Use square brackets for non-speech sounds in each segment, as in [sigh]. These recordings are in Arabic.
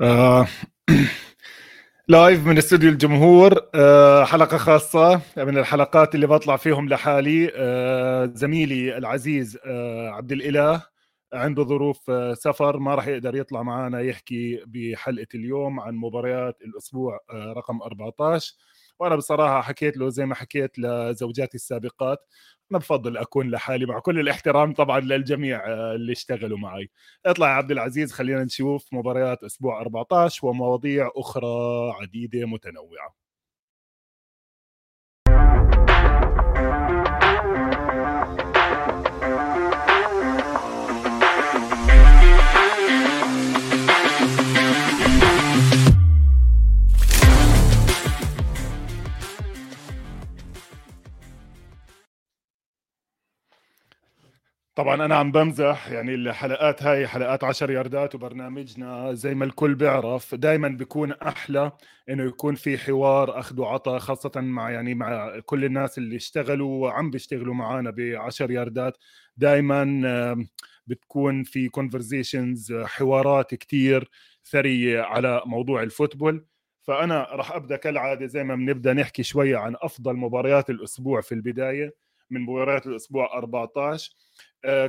آه [clears throat] لايف من استوديو الجمهور آه حلقة خاصة. من الحلقات اللي بطلع فيهم لحالي آه زميلي العزيز آه عبد الإله. عنده ظروف آه سفر ما راح يقدر يطلع معنا يحكي بحلقة اليوم عن مباريات الأسبوع آه رقم 14 وأنا بصراحة حكيت له زي ما حكيت لزوجاتي السابقات أنا بفضل أكون لحالي مع كل الاحترام طبعا للجميع آه، اللي اشتغلوا معي. اطلع يا عبد العزيز خلينا نشوف مباريات أسبوع 14 ومواضيع أخرى عديدة متنوعة. طبعا أنا عم بمزح يعني الحلقات هاي حلقات 10 ياردات وبرنامجنا زي ما الكل بيعرف دائما بيكون أحلى إنه يكون في حوار أخذ وعطاء خاصة مع يعني مع كل الناس اللي اشتغلوا وعم بيشتغلوا معنا ب 10 ياردات دائما بتكون في conversations حوارات كتير ثرية على موضوع ال football. فأنا راح أبدأ كالعادة زي ما بنبدأ نحكي شوية عن أفضل مباريات الأسبوع في البداية. من مباريات الأسبوع 14 آه،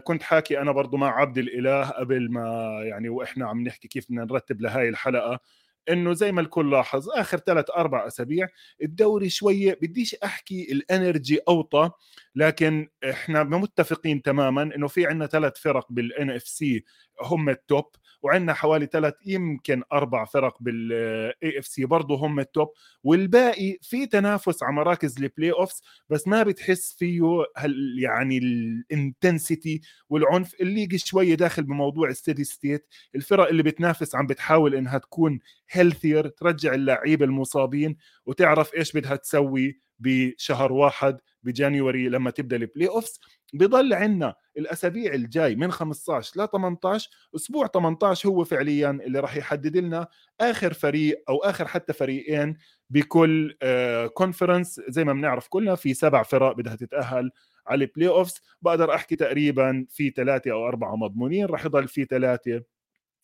كنت حاكي أنا برضو مع عبد الإله قبل ما يعني وإحنا عم نحكي كيف بدنا نرتب لهاي الحلقة إنه زي ما الكل لاحظ آخر ثلاث أربع أسابيع الدوري شوية بديش أحكي ال energy أوطى لكن إحنا متفقين تماما إنه في عندنا ثلاث فرق بال NFC هم ال top وعندنا حوالي ثلاث يمكن أربع فرق بال AFC برضه هم ال top والباقي في تنافس على مراكز ال playoffs بس ما بتحس فيه هل يعني ال intensity والعنف ال league شوية داخل بموضوع ال steady state الفرق اللي بتنافس عم بتحاول إنها تكون healthier ترجع اللعيبة المصابين وتعرف إيش بدها تسوي بشهر واحد. ب January لما تبدأ ال playoffs بضل عندنا الأسابيع الجاي من 15 ل 18 أسبوع 18 هو فعليا اللي راح يحدد لنا آخر فريق أو آخر حتى فريقين بكل conference آه، زي ما بنعرف كلنا في سبع فرق بدها تتأهل على ال playoffs بقدر أحكي تقريبا في ثلاثة أو أربعة مضمونين راح يضل في ثلاثة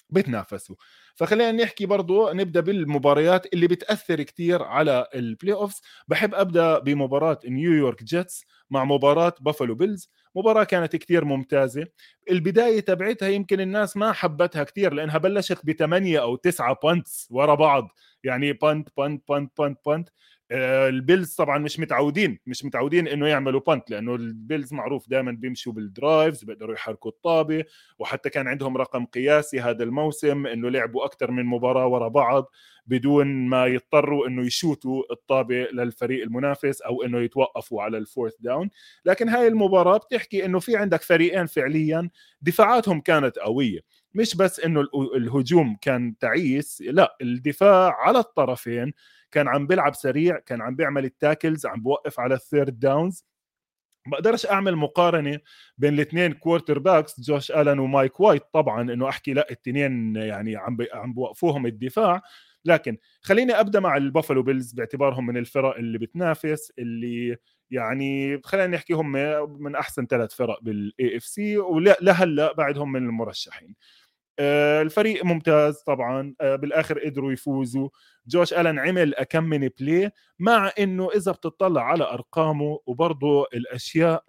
بتنافسوا. فخلينا نحكي برضو نبدأ بالمباريات اللي بتأثر كثير على ال playoffs بحب أبدأ بمباراة نيويورك جيتس مع مباراة بافلو بيلز مباراة كانت كثير ممتازة. البداية تبعتها يمكن الناس ما حبتها كثير لأنها بلشت بثمانيه أو تسعة punts ورا بعض. يعني punt punt punt punt punt البيلز طبعا مش متعودين مش متعودين إنه يعملوا punt لأنه البيلز معروف دائما بيمشوا بال drives بيقدروا يحركوا الطابة وحتى كان عندهم رقم قياسي هذا الموسم إنه لعبوا أكثر من مباراة ورا بعض بدون ما يضطروا إنه يشوتوا الطابة للفريق المنافس أو إنه يتوقفوا على ال fourth down لكن هاي المباراة بتحكي إنه في عندك فريقين فعليا دفاعاتهم كانت قوية. مش بس إنه الهجوم كان تعيس لا الدفاع على الطرفين كان عم بيلعب سريع كان عم بيعمل ال tackles عم بوقف على ال third downs بقدرش أعمل مقارنة بين الاثنين quarterbacks جوش الن ومايك وايت طبعا إنه أحكي لا الاثنين يعني عم عم بوقفوهم الدفاع. لكن خليني أبدأ مع البافلو بيلز باعتبارهم من الفرق اللي بتنافس اللي يعني خلينا نحكي هم من أحسن ثلاث فرق بال AFC ولهلا بعدهم من المرشحين. الفريق ممتاز طبعا. آه، بالآخر قدروا يفوزوا. جوش الن عمل أكم من play مع إنه إذا بتطلع على أرقامه وبرضه الأشياء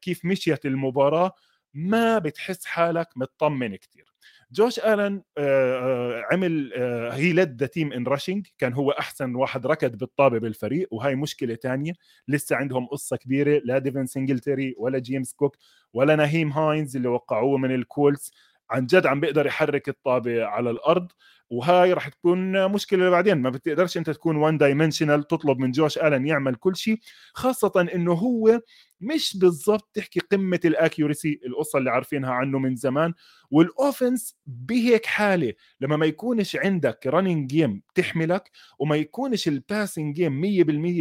كيف مشيت المباراة ما بتحس حالك مطمن كثير جوش الن آه، عمل he led the team in rushing كان هو أحسن واحد ركض بالطابة بالفريق وهي مشكلة ثانية لسه عندهم قصة كبيرة لا ديفن سينجلتري ولا جيمس كوك ولا نهيم هاينز اللي وقعوه من الكولتس عن جد عم بيقدر يحرك الطابة على الأرض وهاي راح تكون مشكلة بعدين ما بتقدرش أنت تكون one dimensional تطلب من جوش ألن يعمل كل شيء خاصة إنه هو مش بالضبط تحكي قمة ال accuracy القصة اللي عارفينها عنه من زمان. وال offense بهيك حالة لما ما يكونش عندك running game تحملك وما يكونش ال passing game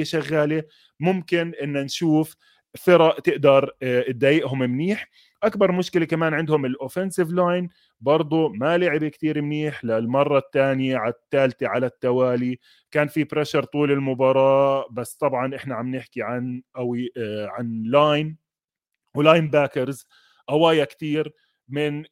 100% شغالة ممكن إن نشوف فرق تقدر آه، تضايقهم منيح. أكبر مشكلة كمان عندهم ال offensive line برضه ما لعب كثير منيح للمرة الثانية على الثالثه على التوالي. كان في pressure طول المباراة بس طبعا إحنا عم نحكي عن أو آه، عن line و linebackers قوايا كثير من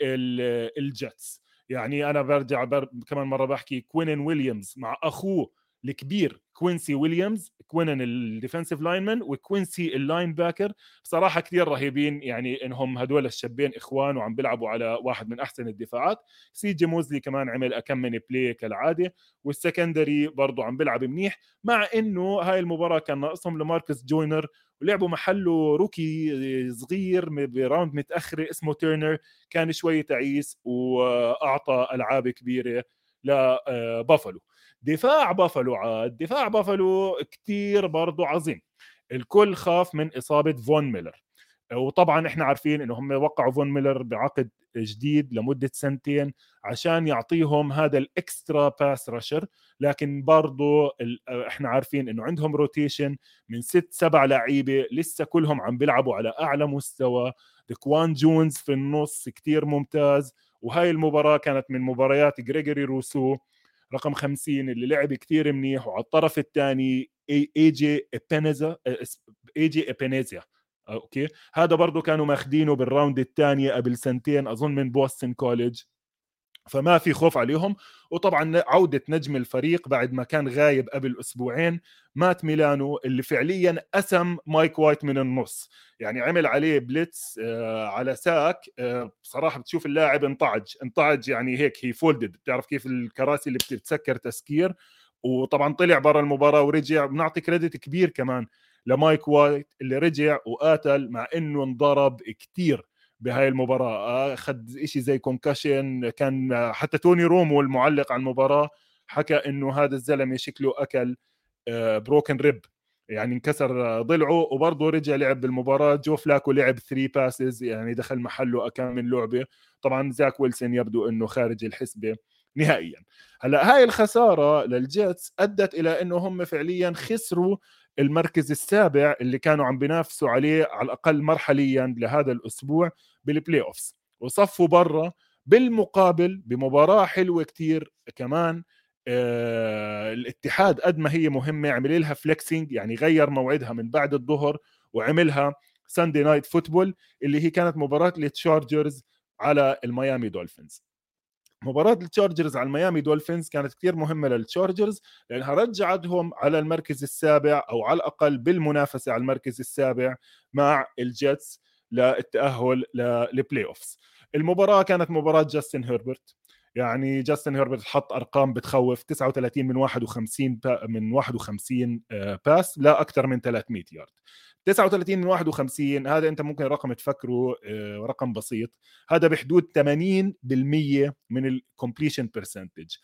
الجيتس يعني أنا برجع بر... كمان مرة بحكي كوينن ويليامز مع أخوه الكبير كوينسي ويليامز كوينن ال defensive lineman وكوينسي ال linebacker بصراحة كثير رهيبين يعني إنهم هدول الشابين إخوان وعم بيلعبوا على واحد من أحسن الدفاعات. سي جي موزلي كمان عمل أكم من play كالعادة وال secondary برضه عم بيلعب منيح مع إنه هاي المباراة كان ناقصهم لماركس جوينر ولعبوا محله rookie صغير ب round متأخرة اسمه تيرنر كان شوي تعيس وأعطى ألعاب كبيرة لبافلو دفاع بافلو عاد دفاع بافلو كتير برضو عظيم. الكل خاف من إصابة فون ميلر. وطبعا إحنا عارفين إنه هم وقعوا فون ميلر بعقد جديد لمدة سنتين عشان يعطيهم هذا ال extra pass rusher. لكن برضو إحنا عارفين إنه عندهم rotation من ست سبع لعيبة لسه كلهم عم بيلعبوا على أعلى مستوى. ديكوان جونز في النص كتير ممتاز. وهاي المباراة كانت من مباريات جريجوري روسو. رقم 50 اللي لعب كثير منيح وعلى الطرف الثاني اي جي إبينيزا إي جي إبينيزيا. أوكي؟ هذا برضه كانوا ماخذينه بال round الثانية قبل سنتين أظن من بوستن College. فما في خوف عليهم. وطبعا عودة نجم الفريق بعد ما كان غايب قبل أسبوعين مات ميلانو اللي فعليا أسم مايك وايت من النص. يعني عمل عليه blitz آه على sack. آه بصراحة بتشوف اللاعب انطعج. انطعج يعني هيك هي folded بتعرف كيف الكراسي اللي بتتسكر تسكير؟ وطبعا طلع برا المباراة ورجع. بنعطي credit كبير كمان لمايك وايت اللي رجع وقاتل مع إنه انضرب كتير. بهاي المباراة. أخذ شيء زي concussion كان حتى توني رومو المعلق عن المباراة حكى إنه هذا الزلمة شكله أكل broken rib يعني انكسر ضلعه وبرضه رجع لعب بالمباراة. جو فلاكو لعب 3 passes يعني دخل محله كم من لعبة. طبعا زاك ويلسون يبدو إنه خارج الحسبة نهائيا. هلأ هاي الخسارة للجيتس أدت إلى إنه هم فعليا خسروا المركز السابع اللي كانوا عم بينافسوا عليه على الأقل مرحليا لهذا الأسبوع بال playoffs وصفوا برا بالمقابل بمباراة حلوة كتير كمان آه الاتحاد قد ما هي مهمة عمل لها flexing يعني غير موعدها من بعد الظهر وعملها Sunday Night Football اللي هي كانت مباراة التشارجرز على الميامي دولفينز مباراة التشارجرز على الميامي دولفينز كانت كثير مهمة للتشارجرز لأنها رجعتهم على المركز السابع أو على الأقل بالمنافسة على المركز السابع مع الجيتس للتأهل لل playoffs المباراة كانت مباراة جاستن هيربرت يعني جاستن هيربرت حط أرقام بتخوف 39 من 51 من 51 pass لأكثر من 300 يارد 39 من 51 هذا أنت ممكن رقم تفكره آه، رقم بسيط. هذا بحدود 80% من ال completion percentage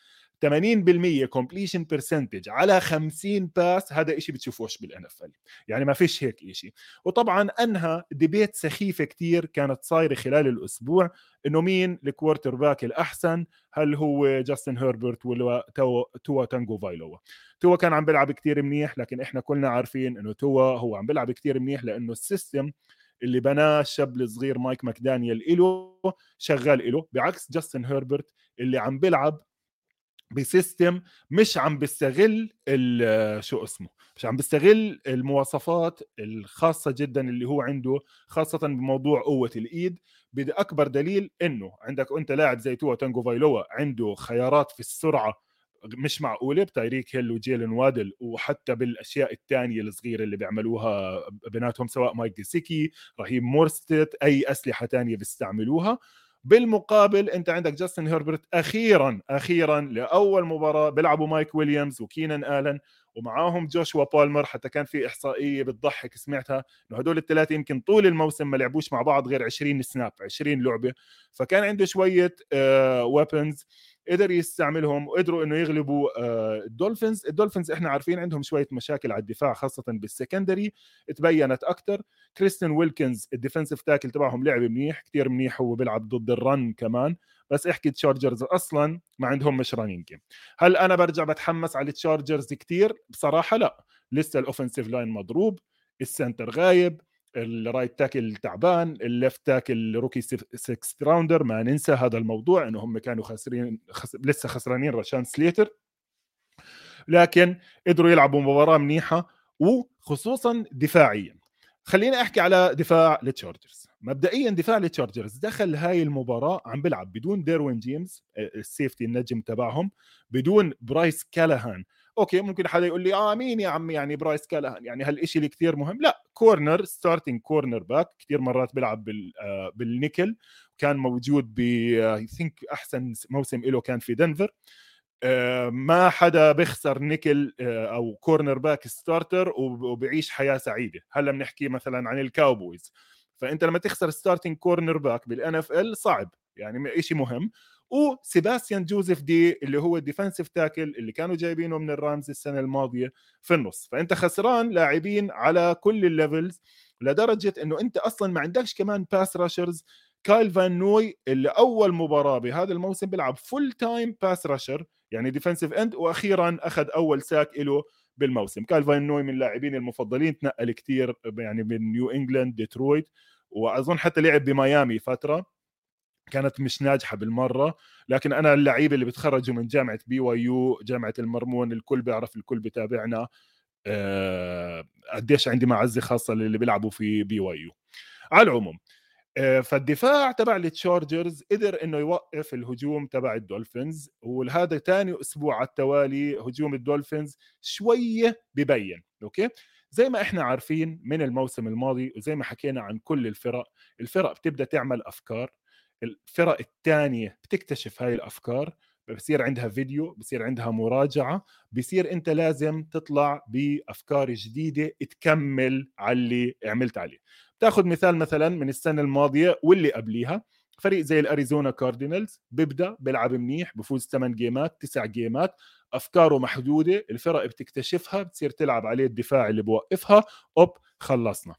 80% completion percentage على 50 pass هذا شيء بتشوفوش بال NFL يعني ما فيش هيك شيء وطبعا انهى debate سخيفة كتير كانت صايرة خلال الأسبوع إنه مين ال quarterback الأحسن؟ هل هو جاستن هيربرت ولا تو توا تانجو فايلوا توا كان عم بيلعب كتير منيح لكن إحنا كلنا عارفين إنه توا هو عم بيلعب كتير منيح لأنه ال system اللي بناه الشاب الصغير مايك ماكدانيال إله شغال إله بعكس جاستن هيربرت اللي عم بيلعب ب system مش عم بيستغل شو اسمه مش عم بيستغل المواصفات الخاصة جدا اللي هو عنده خاصة بموضوع قوة الإيد. بدي أكبر دليل إنه عندك انت لاعب زي توا تانجو فايلوا عنده خيارات في السرعة مش معقولة بتايريك هيل وجيلن وادل وحتى بالأشياء الثانية الصغيرة اللي بيعملوها بيناتهم سواء مايك جيسيكي رحيم موسترت أي أسلحة ثانية بيستعملوها. بالمقابل انت عندك جاستن هيربرت أخيرا أخيرا لأول مباراة بيلعبوا مايك ويليامز وكينان آلن ومعاهم جوشوا بالمر حتى كان في إحصائية بتضحك سمعتها إنه هدول الثلاثه يمكن طول الموسم ما لعبوش مع بعض غير 20 snap 20 لعبة فكان عنده شوية weapons آه قدر يستعملهم وقدروا إنه يغلبوا آه، الدولفينز. الدولفينز إحنا عارفين عندهم شوية مشاكل على الدفاع خاصة بال secondary. تبينت أكثر كريستن ويلكنز ال defensive tackle تبعهم لعب منيح كثير منيح هو بيلعب ضد ال run كمان. بس احكي تشارجرز أصلا ما عندهم مش running هل أنا برجع بتحمس على التشارجرز كثير بصراحة لا. لسه ال offensive line مضروب ال center غايب ال right tackle تعبان ال left tackle rookie 6 rounder ما ننسى هذا الموضوع إنه هم كانوا خاسرين خس... لسه خسرانين رشان سليتر. لكن قدروا يلعبوا مباراة منيحة وخصوصا دفاعيا. خليني أحكي على دفاع التشارجرز مبدئيا دفاع التشارجرز دخل هاي المباراة عم بيلعب بدون ديروين جيمس ال safety النجم تبعهم بدون برايس كالهان. okay ممكن حدا يقول لي آه مين يا عمي؟ يعني برايس كالهان. يعني هالشيء اللي كثير مهم. لا corner starting cornerback كثير مرات بيلعب بال آه بالنيكل كان موجود I think أحسن موسم له كان في دنفر. آه ما حدا بيخسر نيكل آه أو cornerback starter وبيعيش حياة سعيدة. هلأ بنحكي مثلا عن الكاوبويز فأنت لما تخسر starting cornerback بال NFL صعب. يعني شيء مهم. وسيباستيان جوزيف دي اللي هو ال defensive tackle اللي كانوا جايبينه من الرامز السنة الماضية في النص. فأنت خسران لاعبين على كل ال levels لدرجة إنه أنت أصلا ما عندكش كمان pass rushers كايل فان نوي اللي أول مباراة بهذا الموسم بيلعب full time pass rusher يعني defensive end وأخيرا أخذ أول sack له بالموسم. كايل فان نوي من اللاعبين المفضلين تنقل كثير يعني من نيو انجلاند ديترويت وأظن حتى لعب بميامي فترة. كانت مش ناجحة بالمرة لكن أنا اللعيبه اللي بتخرجوا من جامعة بي واي يو جامعة المرمون الكل بيعرف الكل بتابعنا أه قديش عندي معزة خاصة للي بيلعبوا في بي واي يو. على العموم أه فالدفاع تبع التشارجرز قدر إنه يوقف الهجوم تبع الدولفينز وهذا ثاني أسبوع على التوالي هجوم الدولفينز شوية ببين okay؟ زي ما إحنا عارفين من الموسم الماضي وزي ما حكينا عن كل الفرق الفرق بتبدأ تعمل أفكار الفرق الثانية بتكتشف هاي الأفكار بصير عندها فيديو بصير عندها مراجعة بصير أنت لازم تطلع بأفكار جديدة تكمل على اللي عملت عليه. تاخذ مثال مثلا من السنة الماضية واللي قبليها فريق زي الأريزونا كاردينالز بيبدأ بيلعب منيح بفوز 8 game ات 9 game ات أفكاره محدودة الفرق بتكتشفها بتصير تلعب عليه الدفاع اللي بوقفها اوب خلصنا.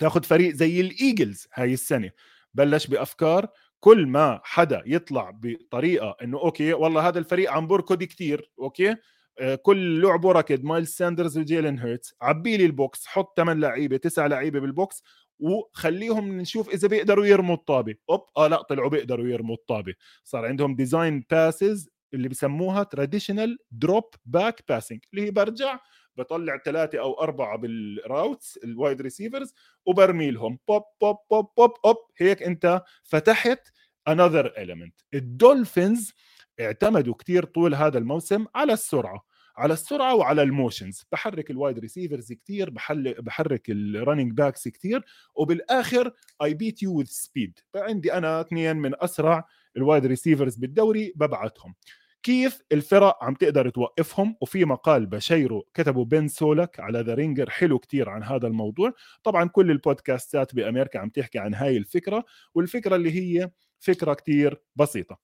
تاخذ فريق زي الإيجلز هاي السنة بلش بأفكار كل ما حدا يطلع بطريقة إنه okay والله هذا الفريق عم بركض كثير okay؟ آه، كل لعبه ركض مايلز ساندرز وجيلن هيرتس عبي لي ال box حط ثمان لعيبة تسع لعيبة بال box وخليهم نشوف إذا بيقدروا يرموا الطابة. أوب آه لا طلعوا بيقدروا يرموا الطابة. صار عندهم design passes اللي بسموها traditional drop back passing اللي هي برجع بطلع ثلاثة أو أربعة بال routes ال wide receivers وبرمي لهم بوب بوب بوب بوب بوب هيك أنت فتحت another element. الدولفينز اعتمدوا كثير طول هذا الموسم على السرعة على السرعة وعلى ال motions. بحرك ال wide receivers كثير بحرك ال running backs كثير وبالآخر I beat you with speed فعندي أنا اثنين من أسرع ال wide receivers بالدوري ببعتهم. كيف الفرق عم تقدر توقفهم؟ وفي مقال بشيره كتبه بن سولك على The Ringer حلو كتير عن هذا الموضوع. طبعا كل البودكاستات بأمريكا عم تحكي عن هاي الفكرة والفكرة اللي هي فكرة كتير بسيطة.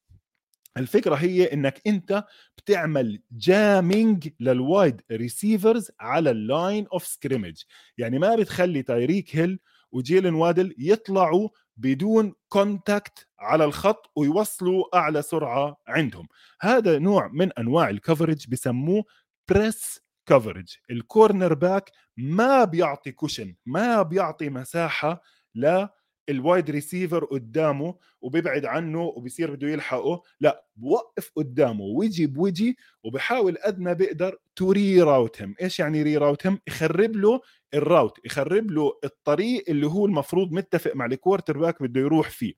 الفكرة هي إنك أنت بتعمل jamming لل wide receivers على ال line of scrimmage يعني ما بتخلي تايريك هيل وجيلن وادل يطلعوا بدون contact على الخط ويوصلوا أعلى سرعة عندهم. هذا نوع من أنواع ال coverage بسموه press coverage ال cornerback ما بيعطي cushion ما بيعطي مساحة ل ال wide receiver قدامه وبيبعد عنه وبصير بده يلحقه. لا بوقف قدامه وجي بوجي وبحاول قد ما بيقدر to reroute him إيش يعني reroute him يخرب له ال route يخرب له الطريق اللي هو المفروض متفق مع ال quarterback بده يروح فيه.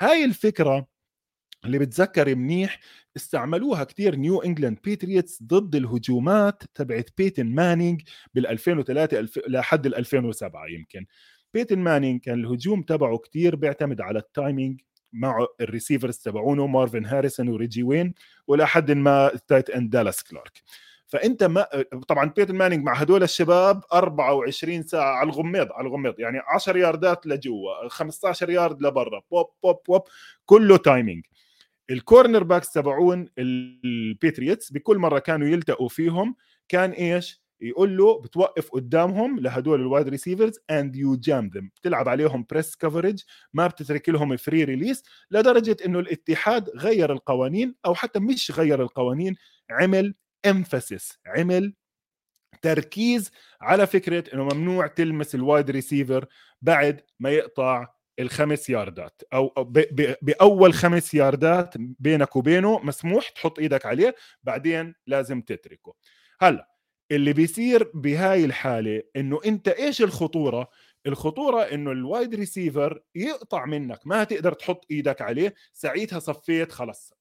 هاي الفكرة اللي بتذكر منيح استعملوها كثير New England Patriots ضد الهجومات تبعت بيتن مانينج بال 2003 لحد ال 2007 يمكن. بيتن مانينج كان الهجوم تبعه كتير بيعتمد على ال timing مع ال receivers تبعونه مارفن هاريسون وريجي وين ولا حد ما ال tight end دالاس كلارك فأنت ما طبعا بيتن مانينج مع هدول الشباب 24 ساعة على الغميض على الغميض يعني 10 ياردات لجوا 15 يارد لبرا بوب بوب بوب كله timing ال cornerbacks تبعون ال Patriots بكل مرة كانوا يلتقوا فيهم كان إيش؟ يقول له بتوقف قدامهم لهدول ال wide receivers and you jam them بتلعب عليهم press coverage ما بتترك لهم free release لدرجة إنه الاتحاد غير القوانين أو حتى مش غير القوانين عمل emphasis عمل تركيز على فكرة إنه ممنوع تلمس ال wide receiver بعد ما يقطع الخمس ياردات أو بأول خمس ياردات بينك وبينه مسموح تحط إيدك عليه بعدين لازم تتركه. هلأ اللي بيصير بهاي الحالة إنه أنت إيش الخطورة؟ الخطورة إنه ال wide receiver يقطع منك ما تقدر تحط إيدك عليه ساعتها صفيت خلص.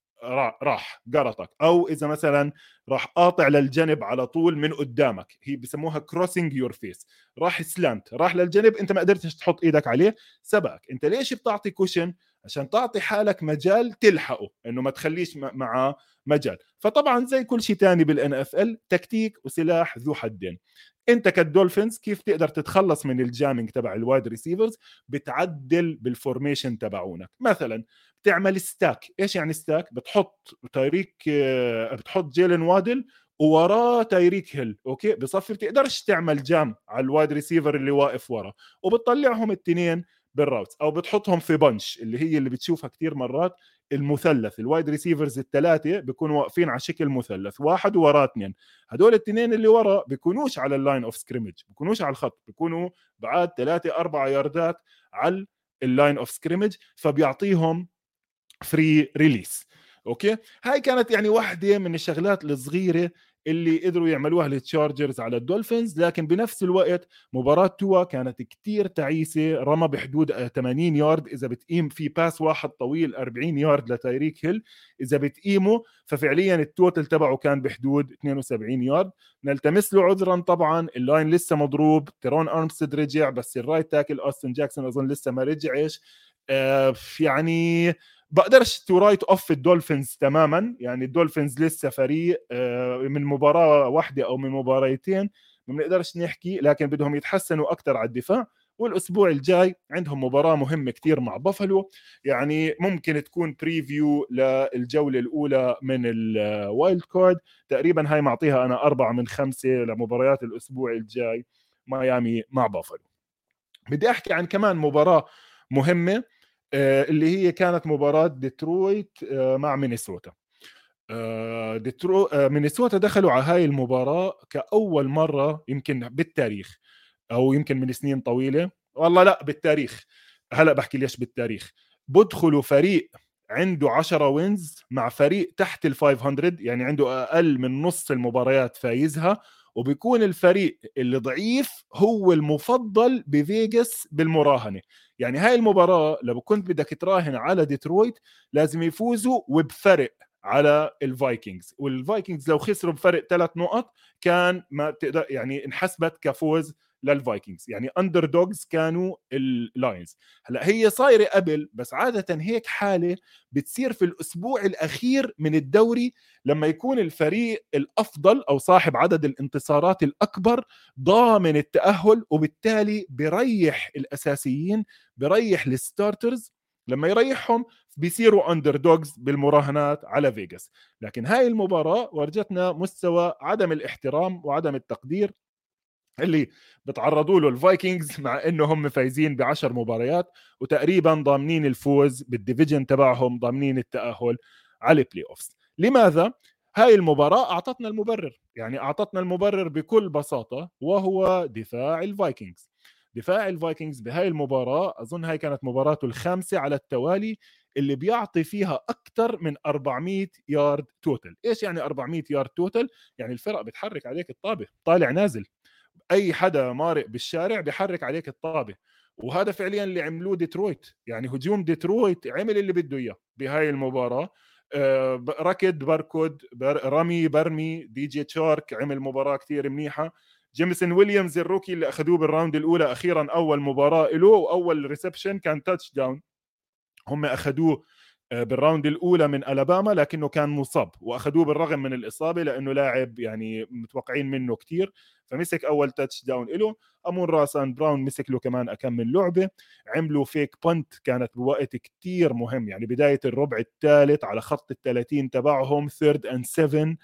راح قرطك. أو إذا مثلا راح قاطع للجنب على طول من قدامك. هي بسموها crossing your face راح slant راح للجنب أنت ما قدرتش تحط إيدك عليه. سبقك أنت ليش بتعطي cushion عشان تعطي حالك مجال تلحقه. إنه ما تخليش معاه مجال. فطبعا زي كل شيء ثاني بال NFL تكتيك وسلاح ذو حدين. أنت كال Dolphins كيف تقدر تتخلص من ال jamming تبع ال wide receivers بتعدل بال formation تبعونك. مثلا بتعمل stack إيش يعني stack بتحط تايريك آه، بتحط جيلن وادل ووراه تايريك هيل okay؟ بصفي بتقدرش تعمل jam على ال wide receiver اللي واقف ورا وبتطلعهم الاثنين بال routes أو بتحطهم في bunch اللي هي اللي بتشوفها كثير مرات المثلث. ال wide receivers الثلاثه بيكونوا واقفين على شكل مثلث واحد وراه اثنين هدول الاثنين اللي ورا بيكونوش على ال line of scrimmage بيكونوش على الخط بيكونوا بعاد ثلاثة أربع ياردات على ال line of scrimmage فبيعطيهم free release okay؟ هاي كانت يعني واحدة من الشغلات الصغيرة اللي قدروا يعملوها لل Chargers على ال Dolphins لكن بنفس الوقت مباراة توا كانت كتير تعيسة. رمى بحدود 80 يارد. إذا بتقيم في pass واحد طويل 40 يارد لتايريك هيل. إذا بتقيمه ففعليا ال total تبعه كان بحدود 72 يارد. نلتمس له عذرا طبعا. ال line لسه مضروب. تيرون أرمستد رجع بس ال right tackle اوستن جاكسون أظن لسه ما رجعش. آه يعني بقدرش to write off ال Dolphins تماما. يعني ال Dolphins لسه فريق آه، من مباراة واحدة أو من مباريتين ما بنقدرش نحكي لكن بدهم يتحسنوا أكثر على الدفاع. والأسبوع الجاي عندهم مباراة مهمة كثير مع بافلو. يعني ممكن تكون preview للجولة الأولى من ال wild card تقريبا هاي معطيها أنا أربعة من خمسة لمباريات الأسبوع الجاي ميامي مع بافلو. بدي أحكي عن كمان مباراة مهمة. آه، اللي هي كانت مباراة ديترويت آه، مع مينيسوتا. آه، ديترويت مينيسوتا دخلوا على هاي المباراة كأول مرة يمكن بالتاريخ أو يمكن من سنين طويلة. والله لا بالتاريخ. هلأ بحكي ليش بالتاريخ. بدخلوا فريق عنده 10 wins مع فريق تحت ال 500 يعني عنده أقل من نص المباريات فايزها. وبيكون الفريق اللي ضعيف هو المفضل بفيغاس بالمراهنة. يعني هاي المباراة لو كنت بدك تراهن على ديترويت لازم يفوزوا وبفرق على ال Vikings. وال Vikings لو خسروا بفرق ثلاث نقط كان ما تقدر يعني انحسبت كفوز لل Vikings يعني underdogs كانوا ال Lions هلأ هي صايرة قبل بس عادة هيك حالة بتصير في الأسبوع الأخير من الدوري لما يكون الفريق الأفضل أو صاحب عدد الانتصارات الأكبر ضامن التأهل وبالتالي بريح الأساسيين بريح ال starters لما يريحهم بيصيروا underdogs بالمراهنات على فيغاس. لكن هاي المباراة ورجتنا مستوى عدم الاحترام وعدم التقدير. اللي بتعرضوا له ال Vikings [laughs] مع إنه هم فايزين بعشر مباريات وتقريبا ضامنين الفوز بال division تبعهم ضامنين التأهل على ال playoffs لماذا؟ هاي المباراة أعطتنا المبرر يعني أعطتنا المبرر بكل بساطة وهو دفاع ال Vikings. دفاع ال Vikings بهاي المباراة أظن هاي كانت مباراته الخامسة على التوالي اللي بيعطي فيها أكثر من 400 yard total إيش يعني 400 yard total؟ يعني الفرق بتحرك عليك الطابة طالع نازل. أي حدا مارق بالشارع بيحرك عليك الطابة. وهذا فعليا اللي عملوه ديترويت. يعني هجوم ديترويت عمل اللي بده إياه بهاي المباراة. آه، ركض بركض بر رمي برمي DJ Chark عمل مباراة كثير منيحة. Jameson Williams ال rookie اللي أخذوه بال round الأولى أخيرا أول مباراة له وأول reception كان touchdown هم أخذوه بال round الأولى من Alabama لكنه كان مصاب وأخذوه بالرغم من الإصابة لأنه لاعب يعني متوقعين منه كثير فمسك أول touchdown له Amon-Ra St. Brown مسك له كمان أكم من لعبة عملوا fake punt كانت بوقت كثير مهم يعني بداية الربع الثالث على خط ال 30 تبعهم third and 7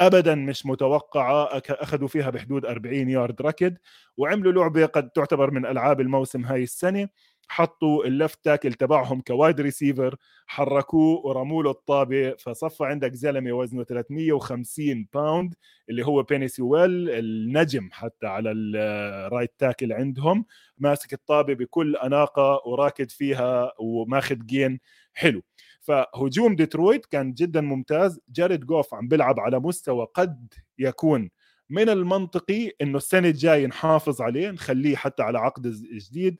ابدا مش متوقعة أخذوا فيها بحدود 40 يارد ركض وعملوا لعبة قد تعتبر من ألعاب الموسم هاي السنة. حطوا ال left tackle تبعهم ك wide receiver حركوه ورموا له الطابه فصفى عندك زلمة وزنه 350 pound اللي هو Penei Sewell النجم حتى على ال right tackle عندهم. ماسك الطابة بكل أناقة وراكض فيها وماخذ gain حلو. فهجوم ديترويت كان جدا ممتاز. Jared Goff عم بيلعب على مستوى قد يكون من المنطقي إنه السنة الجاية نحافظ عليه نخليه حتى على عقد جديد.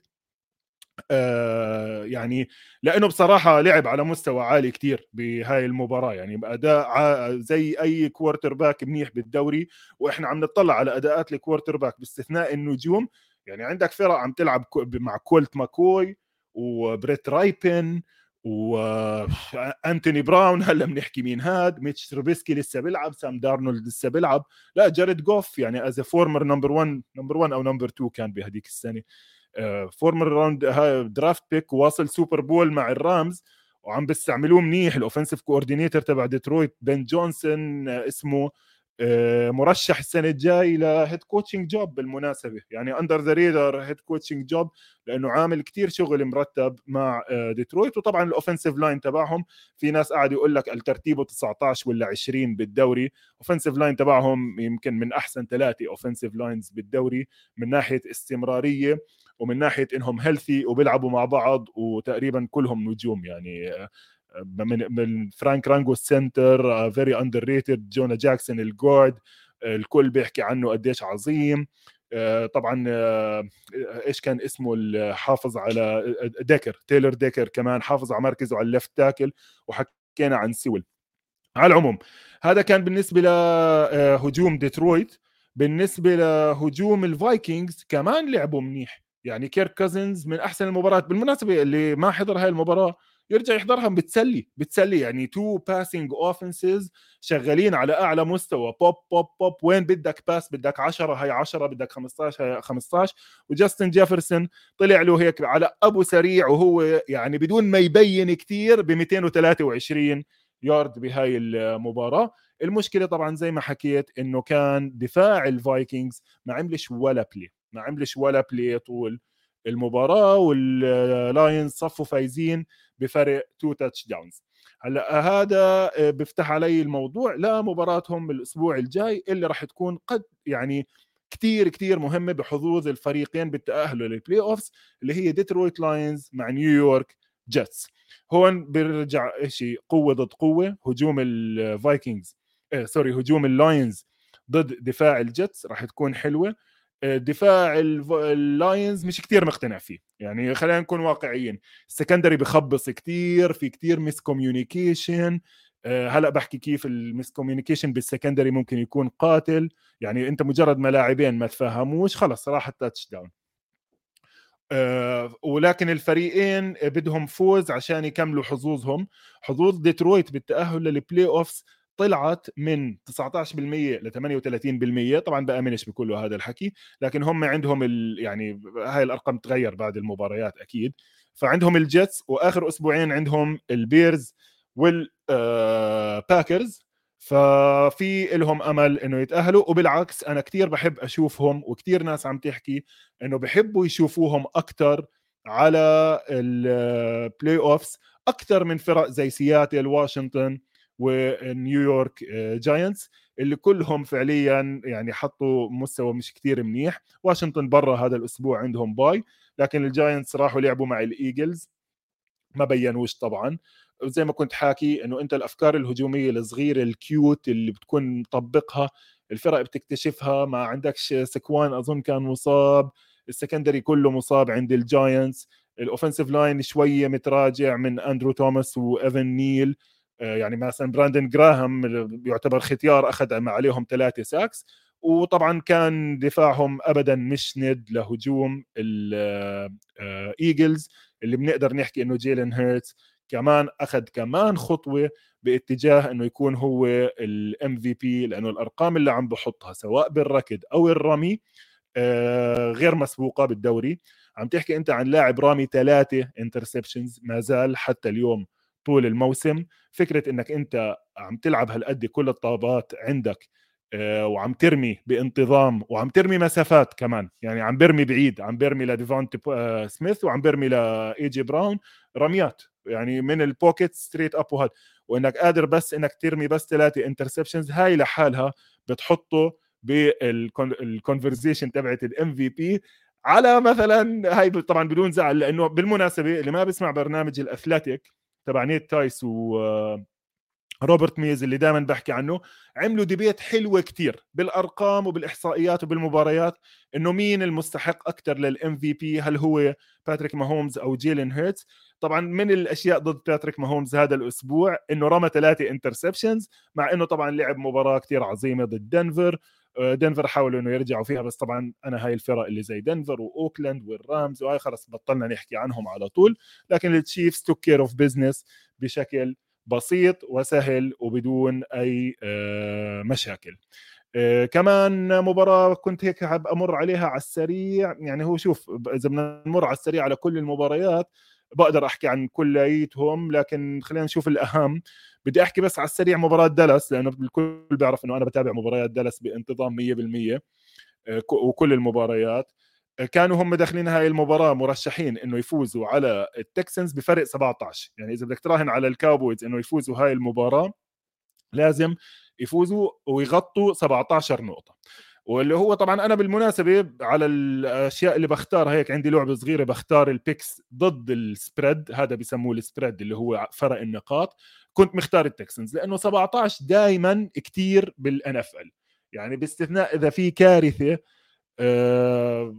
آه يعني لأنه بصراحة لعب على مستوى عالي كتير بهاي المباراة يعني اداء زي أي quarterback منيح بالدوري وإحنا عم نطلع على أداءات ال quarterback باستثناء النجوم يعني عندك فرق عم تلعب مع Colt McCoy و Brett Rypien و Anthony Brown هلأ بنحكي مين هاد؟ Mitch Trubisky لسه بيلعب Sam Darnold لسه بيلعب. لا Jared Goff يعني as former number 1 number 1 أو number 2 كان بهديك السنة. former round draft pick واصل Super Bowl مع ال Rams وعم بيستعملوه منيح. ال offensive coordinator تبع Detroit Ben Johnson اسمه آه، مرشح السنة الجاي ل head coaching job بالمناسبة. يعني under the radar head coaching job لأنه عامل كتير شغل مرتب مع ديترويت. آه، وطبعا ال offensive line تبعهم في ناس قاعد يقول لك الترتيبه 19 ولا 20 بالدوري. offensive line تبعهم يمكن من أحسن ثلاثة offensive lines بالدوري من ناحية استمرارية. ومن ناحية إنهم healthy وبيلعبوا مع بعض وتقريبا كلهم نجوم يعني آه، من من Frank Ragnow ال center very underrated Jonah Jackson ال guard الكل بيحكي عنه قديش عظيم. آه، طبعا آه، إيش كان اسمه الحافظ على Decker Taylor Decker كمان حافظ على مركزه على ال left tackle وحكينا عن Sewell على العموم هذا كان بالنسبة لهجوم ديترويت بالنسبة لهجوم ال Vikings كمان لعبوا منيح. يعني Kirk Cousins من أحسن المباريات بالمناسبة اللي ما حضر هاي المباراة يرجع يحضرها بتسلي بتسلي يعني two passing offenses شغالين على أعلى مستوى بوب بوب بوب وين بدك pass بدك 10 هي 10 بدك 15 هي 15 و Justin Jefferson طلع له هيك على أبو سريع وهو يعني بدون ما يبين كثير ب 223 يارد بهاي المباراة. المشكلة طبعا زي ما حكيت إنه كان دفاع ال Vikings ما عملش ولا play ما عملش ولا play طول المباراة وال Lions صفوا فايزين بفرق two touchdowns هلأ هذا آه، بيفتح علي الموضوع لمباراتهم الأسبوع الجاي اللي راح تكون قد يعني كثير كثير مهمة بحظوظ الفريقين بالتأهل لل playoffs اللي هي Detroit Lions مع New York Jets هون بيرجع شيء قوة ضد قوة هجوم ال Vikings آه sorry هجوم ال Lions ضد دفاع ال Jets راح تكون حلوة. دفاع ال Lions مش كتير مقتنع فيه. يعني خلينا نكون واقعيين. ال secondary بخبص كتير في كتير miscommunication آه، هلأ بحكي كيف ال miscommunication بال secondary ممكن يكون قاتل. يعني أنت مجرد ما لاعبين ما تفهموش خلص راح ال touchdown أه ولكن الفريقين بدهم فوز عشان يكملوا حظوظهم. حظوظ ديترويت بالتأهل لل playoffs طلعت من 19% ل 38% طبعا بآمنش بكل هذا الحكي لكن هم عندهم ال... يعني هاي الأرقام تغير بعد المباريات أكيد. فعندهم ال Jets وآخر أسبوعين عندهم ال Bears وال Packers آه، ففي لهم أمل إنه يتأهلوا وبالعكس أنا كثير بحب أشوفهم وكثير ناس عم تحكي إنه بحبوا يشوفوهم أكثر على ال playoffs أكثر من فرق زي سياتل واشنطن و New York Giants آه، اللي كلهم فعليا يعني حطوا مستوى مش كثير منيح. واشنطن برا هذا الأسبوع عندهم bye لكن ال Giants راحوا لعبوا مع ال Eagles ما بينوش طبعا. زي ما كنت حاكي إنه أنت الأفكار الهجومية الصغيرة ال cute اللي بتكون مطبقها الفرق بتكتشفها ما عندكش Saquon أظن كان مصاب ال secondary كله مصاب عند الجاينتس ال offensive line شوية متراجع من اندرو توماس وايفن نيل يعني مثلا براندن جراهام يعتبر ختيار أخذ عليهم ثلاثة sacks وطبعا كان دفاعهم ابدا مش ند لهجوم الايجلز آه، اللي بنقدر نحكي إنه جيلن هيرتس كمان أخذ كمان خطوة باتجاه إنه يكون هو ال MVP لأنه الأرقام اللي عم بحطها سواء بالركض أو الرمي آه، غير مسبوقة بالدوري. عم تحكي أنت عن لاعب رامي ثلاثة interceptions ما زال حتى اليوم طول الموسم فكرة إنك أنت عم تلعب هالقد كل الطابات عندك آه، وعم ترمي بانتظام وعم ترمي مسافات كمان يعني عم برمي بعيد عم برمي لديفونتا آه، سميث وعم برمي لاي جي براون رميات يعني من ال pocket straight up وهذا وإنك قادر بس إنك ترمي بس ثلاثة interceptions هاي لحالها بتحطه بال conversation تبعت ال MVP على مثلا هاي طبعا بدون زعل لأنه بالمناسبة اللي ما بيسمع برنامج الأثليتيك تبع نيت تايس و روبرت ميز اللي دائما بحكي عنه عملوا debate حلوة كتير بالأرقام وبالإحصائيات وبالمباريات إنه مين المستحق أكثر لل MVP هل هو باتريك ماهومز أو جيلين هيرتز طبعا من الأشياء ضد باتريك ماهومز هذا الأسبوع إنه رمى ثلاثة interceptions مع إنه طبعا لعب مباراة كتير عظيمة ضد دنفر آه، دنفر حاولوا إنه يرجعوا فيها بس طبعا أنا هاي الفرق اللي زي دنفر وأوكلاند والرامز وهاي خلص بطلنا نحكي عنهم على طول. لكن التشيفز took care of business بشكل بسيط وسهل وبدون أي آه، مشاكل. آه، كمان مباراة كنت هيك حاب أمر عليها على السريع. يعني هو شوف إذا بدنا نمر على السريع على كل المباريات بقدر أحكي عن كلياتهم لكن خلينا نشوف الأهم. بدي أحكي بس على السريع مباراة دالاس لأنه الكل بيعرف إنه أنا بتابع مباريات دالاس بانتظام 100% آه، وكل المباريات. كانوا هم داخلين هاي المباراة مرشحين إنه يفوزوا على التكسنز بفرق 17 يعني إذا بدك تراهن على الكاوبويز إنه يفوزوا هاي المباراة لازم يفوزوا ويغطوا 17 نقطة. واللي هو طبعا أنا بالمناسبة على الأشياء اللي بختارها هيك عندي لعبة صغيرة بختار ال picks ضد ال spread هذا بيسموه ال spread اللي هو فرق النقاط. كنت مختار التكسنز لأنه 17 دائما كثير بال NFL يعني باستثناء إذا في كارثة آه،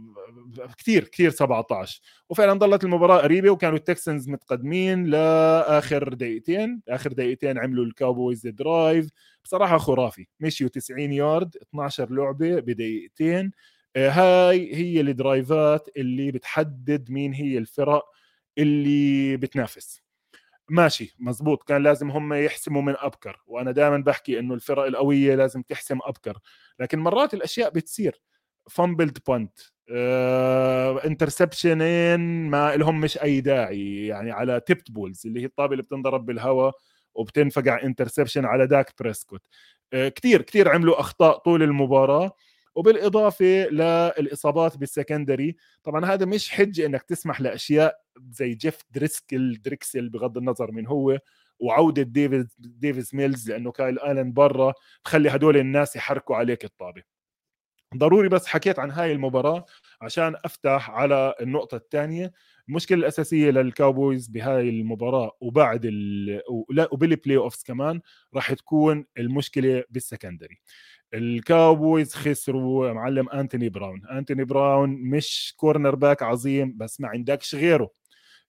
كثير كثير 17 وفعلا ضلت المباراة قريبة وكانوا التكسنز متقدمين لآخر دقيقتين. آخر دقيقتين عملوا الكاوبويز drive بصراحة خرافي. مشيوا 90 يارد 12 لعبة بدقيقتين. آه، هاي هي ال drive ات اللي بتحدد مين هي الفرق اللي بتنافس. ماشي مزبوط كان لازم هم يحسموا من أبكر. وأنا دائما بحكي إنه الفرق القوية لازم تحسم أبكر. لكن مرات الأشياء بتصير. fumbled punt interception ين ما لهم مش أي داعي. يعني على tipped balls اللي هي الطابة اللي بتنضرب بالهواء وبتنفقع interception على داك بريسكوت آه كثير كثير عملوا أخطاء طول المباراة. وبالإضافة للإصابات بال secondary طبعا هذا مش حجة إنك تسمح لأشياء زي جيف دريسكل دريكسل بغض النظر من هو وعودة ديفيد ديفيز ميلز لأنه كايل آلن برا تخلي هدول الناس يحركوا عليك الطابة. ضروري بس حكيت عن هاي المباراة عشان أفتح على النقطة الثانية. المشكلة الأساسية للكاوبويز بهاي المباراة وبعد ال... وبال playoffs كمان راح تكون المشكلة بال secondary. الكاوبويز خسروا معلم أنتوني براون. أنتوني براون مش cornerback عظيم بس ما عندكش غيره.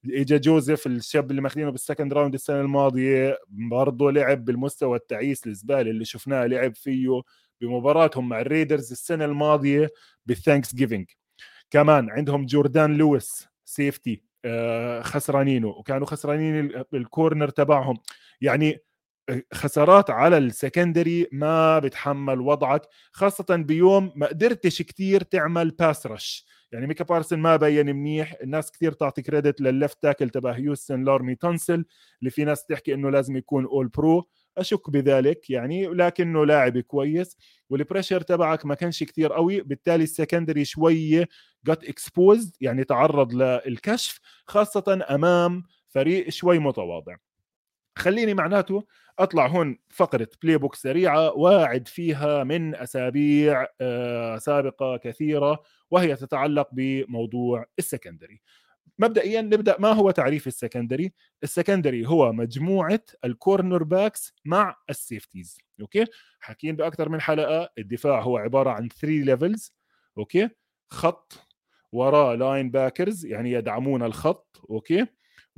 اجى جوزيف الشاب اللي ماخذينه بال second round السنة الماضية برضه لعب بالمستوى التعيس الزباله اللي شفناه لعب فيه بمباراتهم مع الريدرز السنة الماضية بال Thanksgiving كمان عندهم جوردان لويس safety آه، خسرانينه وكانوا خسرانين ال corner تبعهم. يعني خسارات على ال secondary ما بتحمل وضعك خاصة بيوم ما قدرتش كتير تعمل pass rush يعني ميكا بارسون ما بين منيح الناس كثير تعطي credit للل left tackle تبع هيوستن لارمي تونسل اللي في ناس تحكي إنه لازم يكون All-Pro أشك بذلك يعني لكنه لاعب كويس وال pressure تبعك ما كانش كثير قوي. بالتالي ال secondary شوية جت exposed يعني تعرض للكشف خاصة أمام فريق شوي متواضع. خليني معناته أطلع هون فقرة playbook سريعة واعد فيها من أسابيع آه، سابقة كثيرة وهي تتعلق بموضوع ال secondary. مبدئيا نبدأ ما هو تعريف ال secondary؟ ال secondary هو مجموعة ال cornerbacks مع ال safeties okay؟ حكين بأكثر من حلقة الدفاع هو عبارة عن 3 levels okay؟ خط وراه linebackers يعني يدعمون الخط okay؟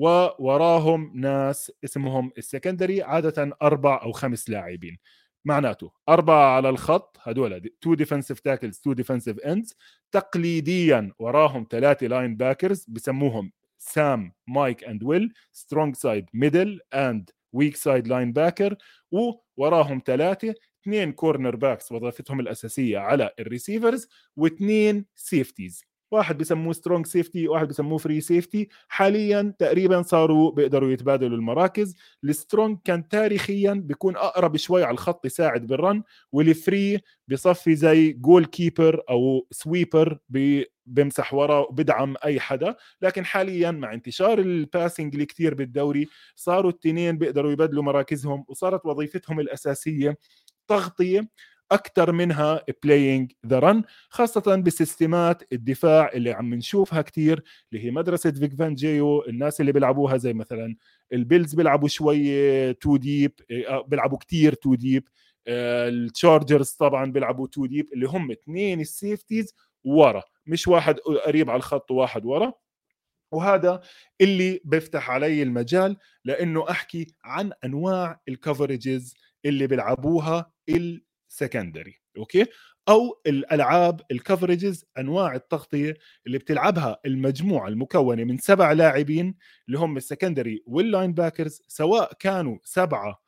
ووراهم ناس اسمهم ال secondary عادة أربع أو خمس لاعبين. معناته أربعة على الخط هدول two defensive tackles two defensive ends تقليديا وراهم ثلاثة linebackers بسموهم Sam Mike and Will strong side middle and weak side linebacker ووراهم ثلاثة اثنين cornerbacks وظيفتهم الأساسية على ال receivers واثنين safeties واحد بسموه strong safety واحد بسموه free safety حاليا تقريبا صاروا بيقدروا يتبادلوا المراكز. ال strong كان تاريخيا بيكون أقرب شوي على الخط يساعد بال run وال free بصفي زي goalkeeper أو sweeper بيمسح ورا وبدعم أي حدا. لكن حاليا مع انتشار ال passing اللي كثير بالدوري صاروا التنين بيقدروا يبدلوا مراكزهم وصارت وظيفتهم الأساسية تغطية. أكثر منها playing the run خاصة بسيستمات الدفاع اللي عم نشوفها كثير اللي هي مدرسة Vic Fangio الناس اللي بيلعبوها زي مثلا ال Bills بيلعبوا شوية two deep آه، بيلعبوا كثير two deep ال Chargers طبعا بيلعبوا two deep اللي هم اثنين ال safeties ورا مش واحد قريب على الخط وواحد ورا. وهذا اللي بيفتح علي المجال لأنه أحكي عن أنواع ال coverages اللي بيلعبوها ال secondary okay؟ أو الألعاب ال coverages أنواع التغطية اللي بتلعبها المجموعة المكونة من سبع لاعبين اللي هم ال secondary وال linebackers سواء كانوا سبعة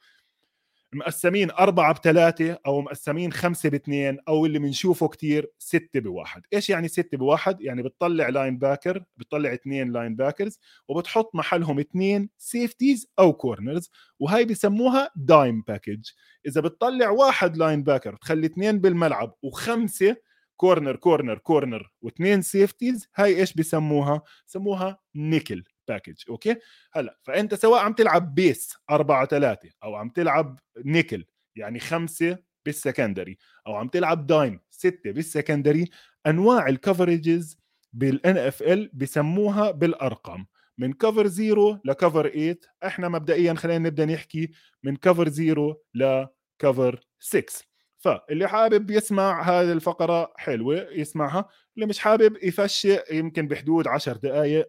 مقسمين أربعة بثلاثة أو مقسمين خمسة باثنين أو اللي بنشوفه كتير ستة بواحد إيش يعني ستة بواحد؟ يعني بتطلع linebacker بتطلع اثنين linebackers وبتحط محلهم اثنين safeties أو corners وهي بسموها dime package إذا بتطلع واحد linebacker بتخلي اثنين بالملعب وخمسة corner corner corner واثنين safeties هاي إيش بسموها؟ سموها nickel package okay؟ هلأ فأنت سواء عم تلعب base 4 3 أو عم تلعب نيكل يعني خمسة بال secondary أو عم تلعب dime ستة بال secondary أنواع ال coverages بال NFL بسموها بالأرقام. من cover zero ل cover 8 إحنا مبدئيا خلينا نبدأ نحكي من cover zero ل cover 6 فاللي حابب يسمع هذه الفقرة حلوة يسمعها. اللي مش حابب يفشي يمكن بحدود 10 دقائق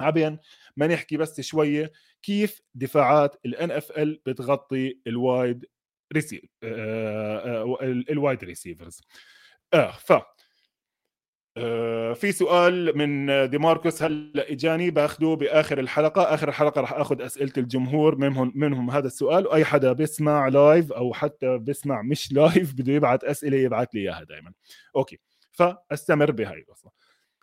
عبين ما نحكي بس شوية كيف دفاعات ال NFL بتغطي ال wide receiv ال wide receivers آه ف آه في سؤال من ديماركوس هلأ إجاني باخذه بآخر الحلقة آخر الحلقة راح أخذ أسئلة الجمهور منهم منهم هذا السؤال وأي حدا بيسمع live أو حتى بيسمع مش live بده يبعث أسئلة يبعث لي إياها دائما okay فاستمر بهاي القصة.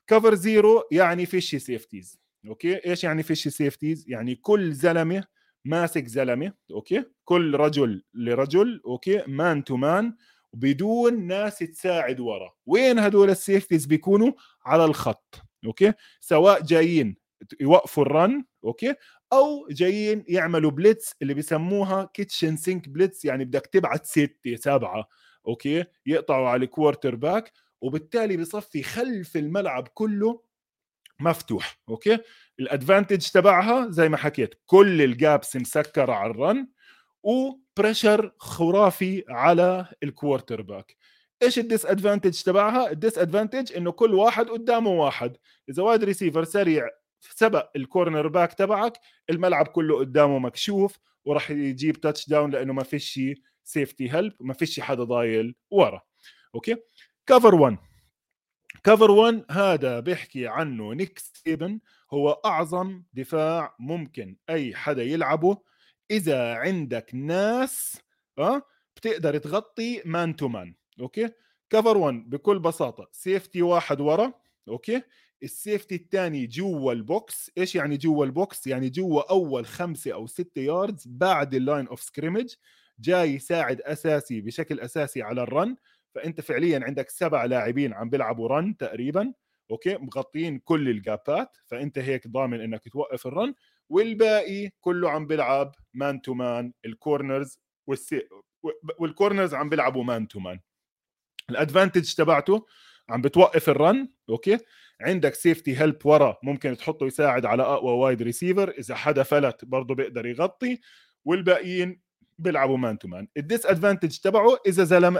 cover zero يعني فيش safeties okay؟ إيش يعني فيش safeties يعني كل زلمة ماسك زلمة okay؟ كل رجل لرجل okay؟ man to man بدون ناس تساعد ورا. وين هدول ال safeties بيكونوا؟ على الخط okay؟ سواء جايين يوقفوا ال run okay؟ أو جايين يعملوا blitz اللي بيسموها kitchen sink blitz يعني بدك تبعت ستة سبعة okay؟ يقطعوا على ال quarterback وبالتالي بصفي خلف الملعب كله مفتوح okay؟ ال advantage تبعها زي ما حكيت كل ال gaps مسكره على ال run و pressure خرافي على ال quarterback إيش ال disadvantage تبعها؟ ال disadvantage إنه كل واحد قدامه واحد. إذا wide receiver سريع سبق ال cornerback تبعك الملعب كله قدامه مكشوف وراح يجيب touchdown لأنه ما فيش safety help ما فيش حدا ضايل ورا. okay؟ cover 1 cover 1 هذا بيحكي عنه Nick Saban هو أعظم دفاع ممكن أي حدا يلعبه. إذا عندك ناس آه بتقدر تغطي man to man okay؟ cover 1 بكل بساطة safety واحد ورا okay؟ ال safety الثاني جوا ال box. إيش يعني جوا ال box؟ يعني جوا أول خمسة أو ستة yards بعد ال line of scrimmage جاي يساعد أساسي بشكل أساسي على ال run فأنت فعليا عندك سبع لاعبين عم بيلعبوا run تقريبا okay؟ مغطين كل الجابات فأنت هيك ضامن إنك توقف ال run والباقي كله عم بيلعب man to man ال corners والسي... وال corners عم بيلعبوا man to man ال advantage تبعته عم بتوقف ال run okay؟ عندك safety help ورا ممكن تحطه يساعد على أقوى wide receiver إذا حدا فلت برضه بيقدر يغطي والباقيين بيلعبوا man to man ال disadvantage تبعه إذا زلمه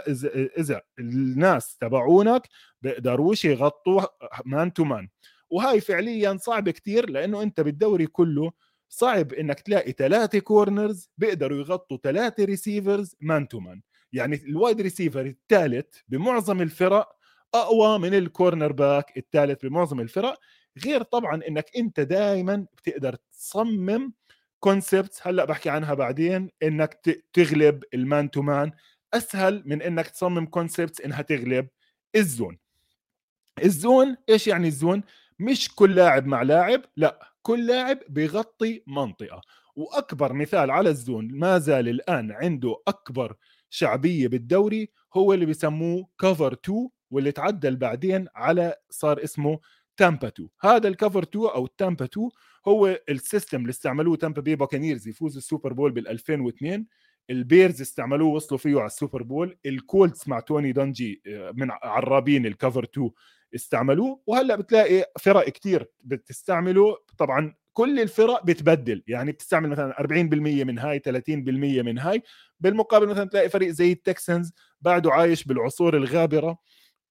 اذا, الناس تبعونك بيقدروش يغطوا man to man وهاي فعليا صعب كتير لأنه أنت بالدوري كله صعب إنك تلاقي ثلاثة corners بيقدروا يغطوا ثلاثة receivers man to man يعني ال wide receiver الثالث بمعظم الفرق أقوى من ال cornerback الثالث بمعظم الفرق غير طبعا إنك أنت دائما بتقدر تصمم concept هلأ بحكي عنها بعدين إنك تغلب ال man to man أسهل من إنك تصمم concept إنها تغلب ال zone. ال zone إيش يعني ال zone؟ مش كل لاعب مع لاعب لأ كل لاعب بيغطي منطقة. وأكبر مثال على ال zone ما زال الآن عنده أكبر شعبية بالدوري هو اللي بيسموه cover 2 واللي تعدل بعدين على صار اسمه Tampa 2 هذا ال cover 2 أو ال Tampa 2 هو ال system اللي استعملوه Tampa Bay Buccaneers يفوز ال Super Bowl بال 2002 ال Bears استعملوه وصلوا فيه على ال Super Bowl ال Colts مع Tony Dungy آه، من عرابين ال cover 2 استعملوه وهلأ بتلاقي فرق كتير بتستعمله. طبعا كل الفرق بتبدل يعني بتستعمل مثلا 40% من هاي 30% من هاي. بالمقابل مثلا تلاقي فريق زي ال Texans بعده عايش بالعصور الغابرة.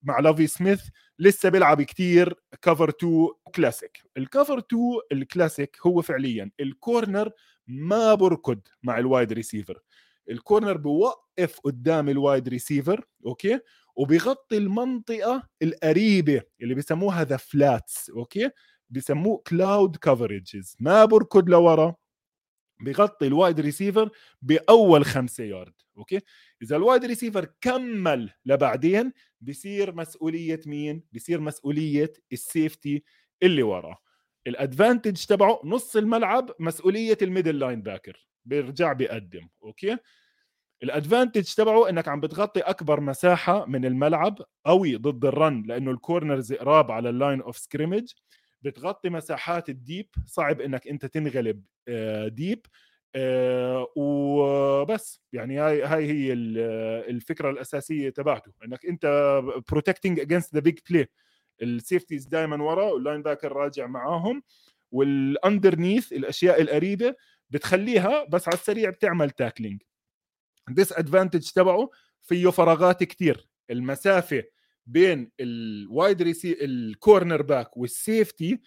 مع Lovie Smith لسه بيلعب كتير cover 2 classic ال cover 2 الكلاسيك هو فعليا ال corner ما بركض مع ال wide receiver ال corner بوقف قدام ال wide receiver okay؟ وبيغطي المنطقة القريبة اللي بيسموها the flats okay؟ بيسموه cloud coverages ما بركض لورا. بيغطي ال wide receiver بأول خمسة يارد okay؟ إذا ال wide receiver كمل لبعدين بصير مسؤولية مين؟ بصير مسؤولية ال safety اللي وراه. ال advantage تبعه نص الملعب مسؤولية ال middle linebacker بيرجع بيقدم okay؟ ال advantage تبعه إنك عم بتغطي أكبر مساحة من الملعب قوي ضد ال run لأنه ال corners قراب على ال line of scrimmage بتغطي مساحات ال deep صعب إنك أنت تنغلب deep آه، وبس. يعني هاي هاي هي الفكرة الأساسية تبعته إنك أنت protecting against the big play ال safeties دائما ورا وال linebacker راجع معاهم وال underneath الأشياء القريبه بتخليها بس على السريع بتعمل tackling disadvantage تبعه فيه فراغات كتير. المسافة بين ال wide recei ال cornerback وال safety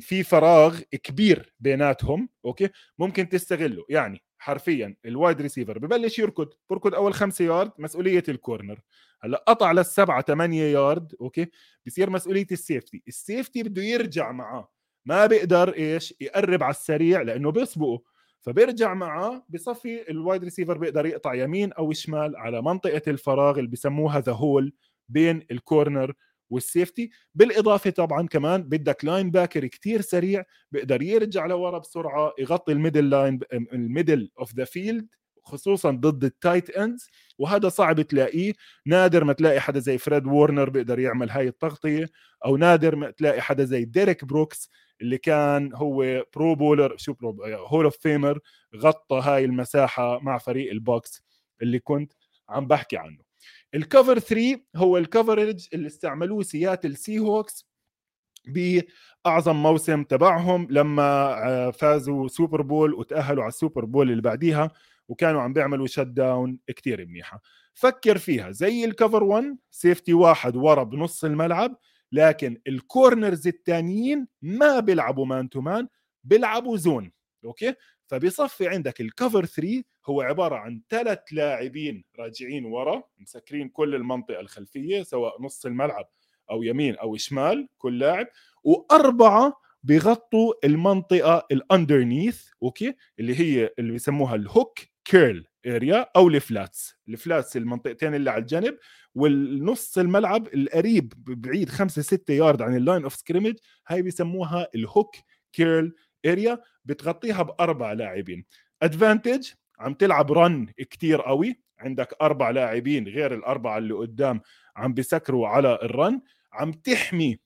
في فراغ كبير بيناتهم okay؟ ممكن تستغله. يعني حرفيا ال wide receiver ببلش يركض بركض أول خمسة يارد مسؤولية ال corner هلأ قطع للسبعة ثمانية يارد okay؟ بصير مسؤولية ال safety ال safety بده يرجع معاه. ما بيقدر إيش؟ يقرب على السريع لأنه بيسبقه فبيرجع معاه بصفي ال wide receiver بيقدر يقطع يمين أو شمال على منطقة الفراغ اللي بسموها the hole بين ال corner وال safety بالإضافة طبعا كمان بدك linebacker كثير سريع بيقدر يرجع لورا بسرعة يغطي ال middle line ال middle of the field خصوصا ضد ال tight ends وهذا صعب تلاقيه. نادر ما تلاقي حدا زي Fred Warner بيقدر يعمل هاي التغطية. أو نادر ما تلاقي حدا زي Derrick Brooks اللي كان هو Pro Bowler شو pro Hall of Famer غطى هاي المساحة مع فريق ال Bucs اللي كنت عم بحكي عنه. ال cover 3 هو ال coverage اللي استعملوه Seattle Seahawks بأعظم موسم تبعهم لما آه، فازوا Super Bowl وتأهلوا على ال Super Bowl اللي بعديها وكانوا عم بيعملوا shutdown كثير منيحة. فكر فيها زي ال cover 1 safety واحد ورا بنص الملعب لكن ال corners الثانيين ما بيلعبوا man to man بيلعبوا zone okay؟ فبيصفي عندك ال cover 3 هو عبارة عن ثلاث لاعبين راجعين ورا مسكرين كل المنطقة الخلفية سواء نص الملعب أو يمين أو شمال كل لاعب وأربعة بيغطوا المنطقة ال underneath okay؟ اللي هي اللي بيسموها ال hook curl area أو ال flats. ال flats المنطقتين اللي على الجنب والنص الملعب القريب بعيد 5 6 يارد عن ال line of scrimmage هاي بيسموها ال hook curl area بتغطيها بأربع لاعبين. advantage عم تلعب run كتير قوي. عندك أربع لاعبين غير الأربعة اللي قدام عم بيسكروا على ال run عم تحمي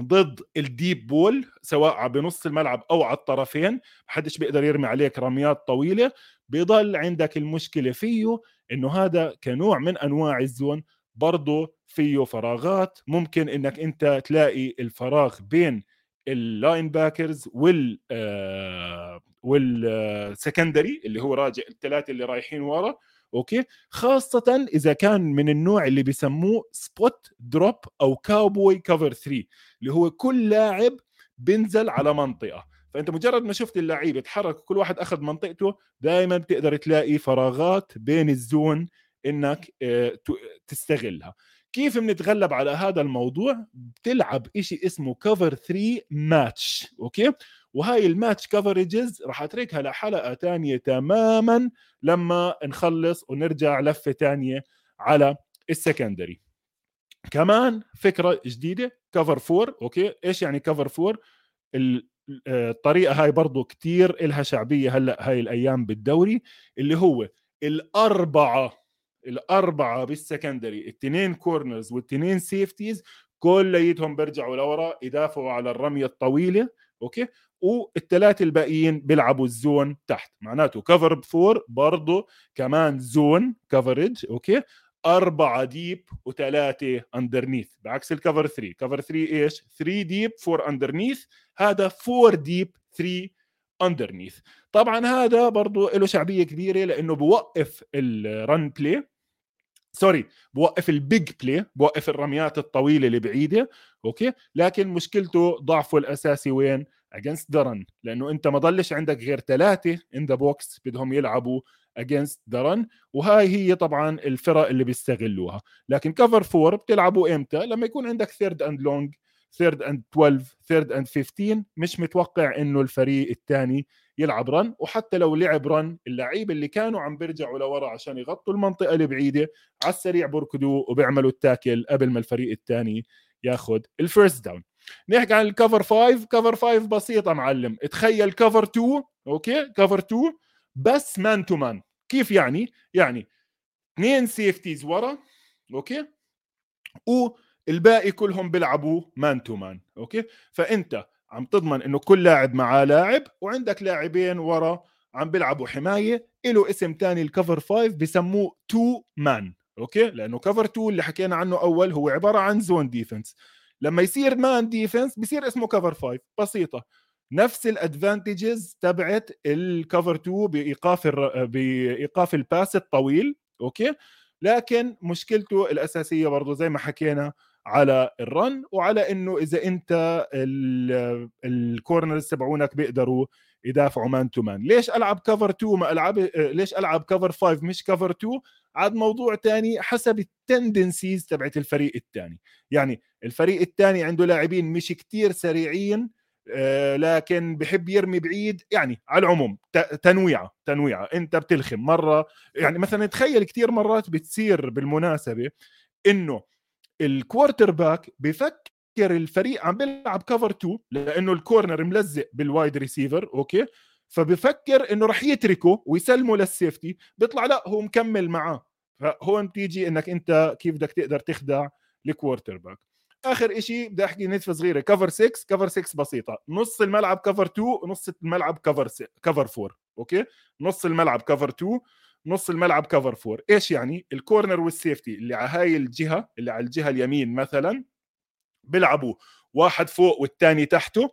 ضد ال deep ball سواء بنص الملعب أو على الطرفين. محدش بيقدر يرمي عليك رميات طويلة. بيضل عندك المشكلة فيه إنه هذا كنوع من أنواع الزون. برضه فيه فراغات. ممكن إنك أنت تلاقي الفراغ بين ال linebackers وال آه وال secondary اللي هو راجع الثلاثة اللي رايحين ورا okay؟ خاصة إذا كان من النوع اللي بيسموه spot drop أو cowboy cover 3 اللي هو كل لاعب بينزل على منطقة. فأنت مجرد ما شفت اللعيب يتحرك كل واحد أخذ منطقته دائما بتقدر تلاقي فراغات بين ال zone إنك آه، تستغلها. كيف بنتغلب على هذا الموضوع؟ بتلعب إشي اسمه cover 3 match okay؟ وهاي ال match coverages راح أتركها لحلقة ثانية تماما لما نخلص ونرجع لفة ثانية على ال secondary. كمان فكرة جديدة cover 4 okay؟ إيش يعني كفر 4 الطريقة هاي برضو كتير إلها شعبية هلأ هاي الأيام بالدوري اللي هو الأربعة الأربعة بال secondary الاثنين corners والاثنين safeties كليتهم بيرجعوا لورا يدافعوا على الرمية الطويلة okay؟ والثلاثة الباقيين بيلعبوا ال zone تحت معناته cover four برضه كمان zone coverage okay؟ أربعة deep وثلاثة underneath بعكس ال cover 3 cover 3 إيش؟ 3 deep 4 underneath هذا 4 deep 3 underneath طبعا هذا برضو له شعبية كبيرة لأنه بوقف ال run play sorry بوقف ال big play بوقف الرميات الطويلة البعيده okay؟ لكن مشكلته ضعفه الأساسي وين؟ against the run لأنه أنت ما ضلش عندك غير ثلاثة in the box بدهم يلعبوا against the run وهاي هي طبعا الفرق اللي بيستغلوها. لكن cover four بتلعبوا إمتى؟ لما يكون عندك third and long third and 12 third and 15 مش متوقع إنه الفريق الثاني يلعب run وحتى لو لعب run اللعيبه اللي كانوا عم بيرجعوا لورا عشان يغطوا المنطقة البعيدة على السريع بركضوا وبيعملوا ال tackle قبل ما الفريق الثاني ياخذ ال first down نحكي عن ال cover 5 cover 5 بسيطة معلم. تخيل cover 2 okay؟ cover 2 بس man to man كيف يعني؟ يعني اثنين safeties ورا. okay؟ والباقي كلهم بيلعبوا man to man okay؟ فأنت عم تضمن إنه كل لاعب معاه لاعب وعندك لاعبين ورا عم بيلعبوا حماية له اسم ثاني ال cover 5 بسموه two man okay؟ لأنه cover 2 اللي حكينا عنه أول هو عبارة عن zone defense لما يصير man defense بصير اسمه cover 5 بسيطة. نفس ال advantages تبعت ال cover 2 بإيقاف الر... بإيقاف ال pass الطويل okay؟ لكن مشكلته الأساسية برضه زي ما حكينا على ال run وعلى إنه إذا أنت ال corners تبعونك بيقدروا يدافعوا man to man ليش ألعب cover 2 ما ألعب ليش ألعب cover 5 مش cover 2 عاد موضوع تاني حسب ال tendencies تبعت الفريق الثاني يعني الفريق الثاني عنده لاعبين مش كتير سريعين آه، لكن بحب يرمي بعيد. يعني على العموم تنويعة تنويعة. أنت بتلخم مرة يعني مثلا تخيل كثير مرات بتصير بالمناسبة إنه ال quarterback بفكر الفريق عم بيلعب cover 2 لأنه ال corner ملزق بال wide receiver okay؟ فبفكر إنه رح يتركه ويسلمه لل safety بيطلع لا هو مكمل معاه. فهون بتيجي إنك أنت كيف بدك تقدر تخدع ال quarterback آخر شيء بدي أحكي نتفة صغيرة cover 6 cover 6 بسيطة. نص الملعب cover 2 ونص الملعب cover cover 4 okay؟ نص الملعب cover 2 نص الملعب cover 4 إيش يعني؟ ال corner وال safety اللي على هاي الجهة اللي على الجهة اليمين مثلا بيلعبوا واحد فوق والثاني تحته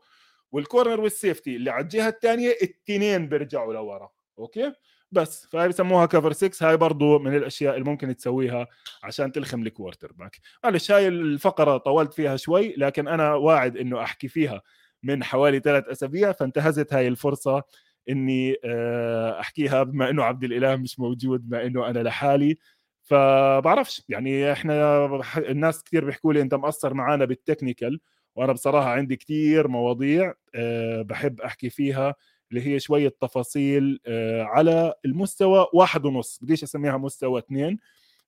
وال corner وال safety اللي على الجهة الثانية الاثنين بيرجعوا لورا. okay؟ بس فهي بسموها cover 6 هاي برضو من الأشياء اللي ممكن تسويها عشان تلخم ال quarterback معلش هاي الفقرة طولت فيها شوي لكن أنا واعد إنه أحكي فيها من حوالي ثلاث أسابيع فانتهزت هاي الفرصة إني آه، أحكيها بما إنه عبد الإله مش موجود بما إنه أنا لحالي. فبعرفش يعني إحنا الناس كثير بيحكوا لي أنت مقصر معنا بالتكنيكال وأنا بصراحة عندي كثير مواضيع آه، بحب أحكي فيها اللي هي شوية تفاصيل آه، على المستوى واحد ونص. بديش أسميها مستوى اثنين؟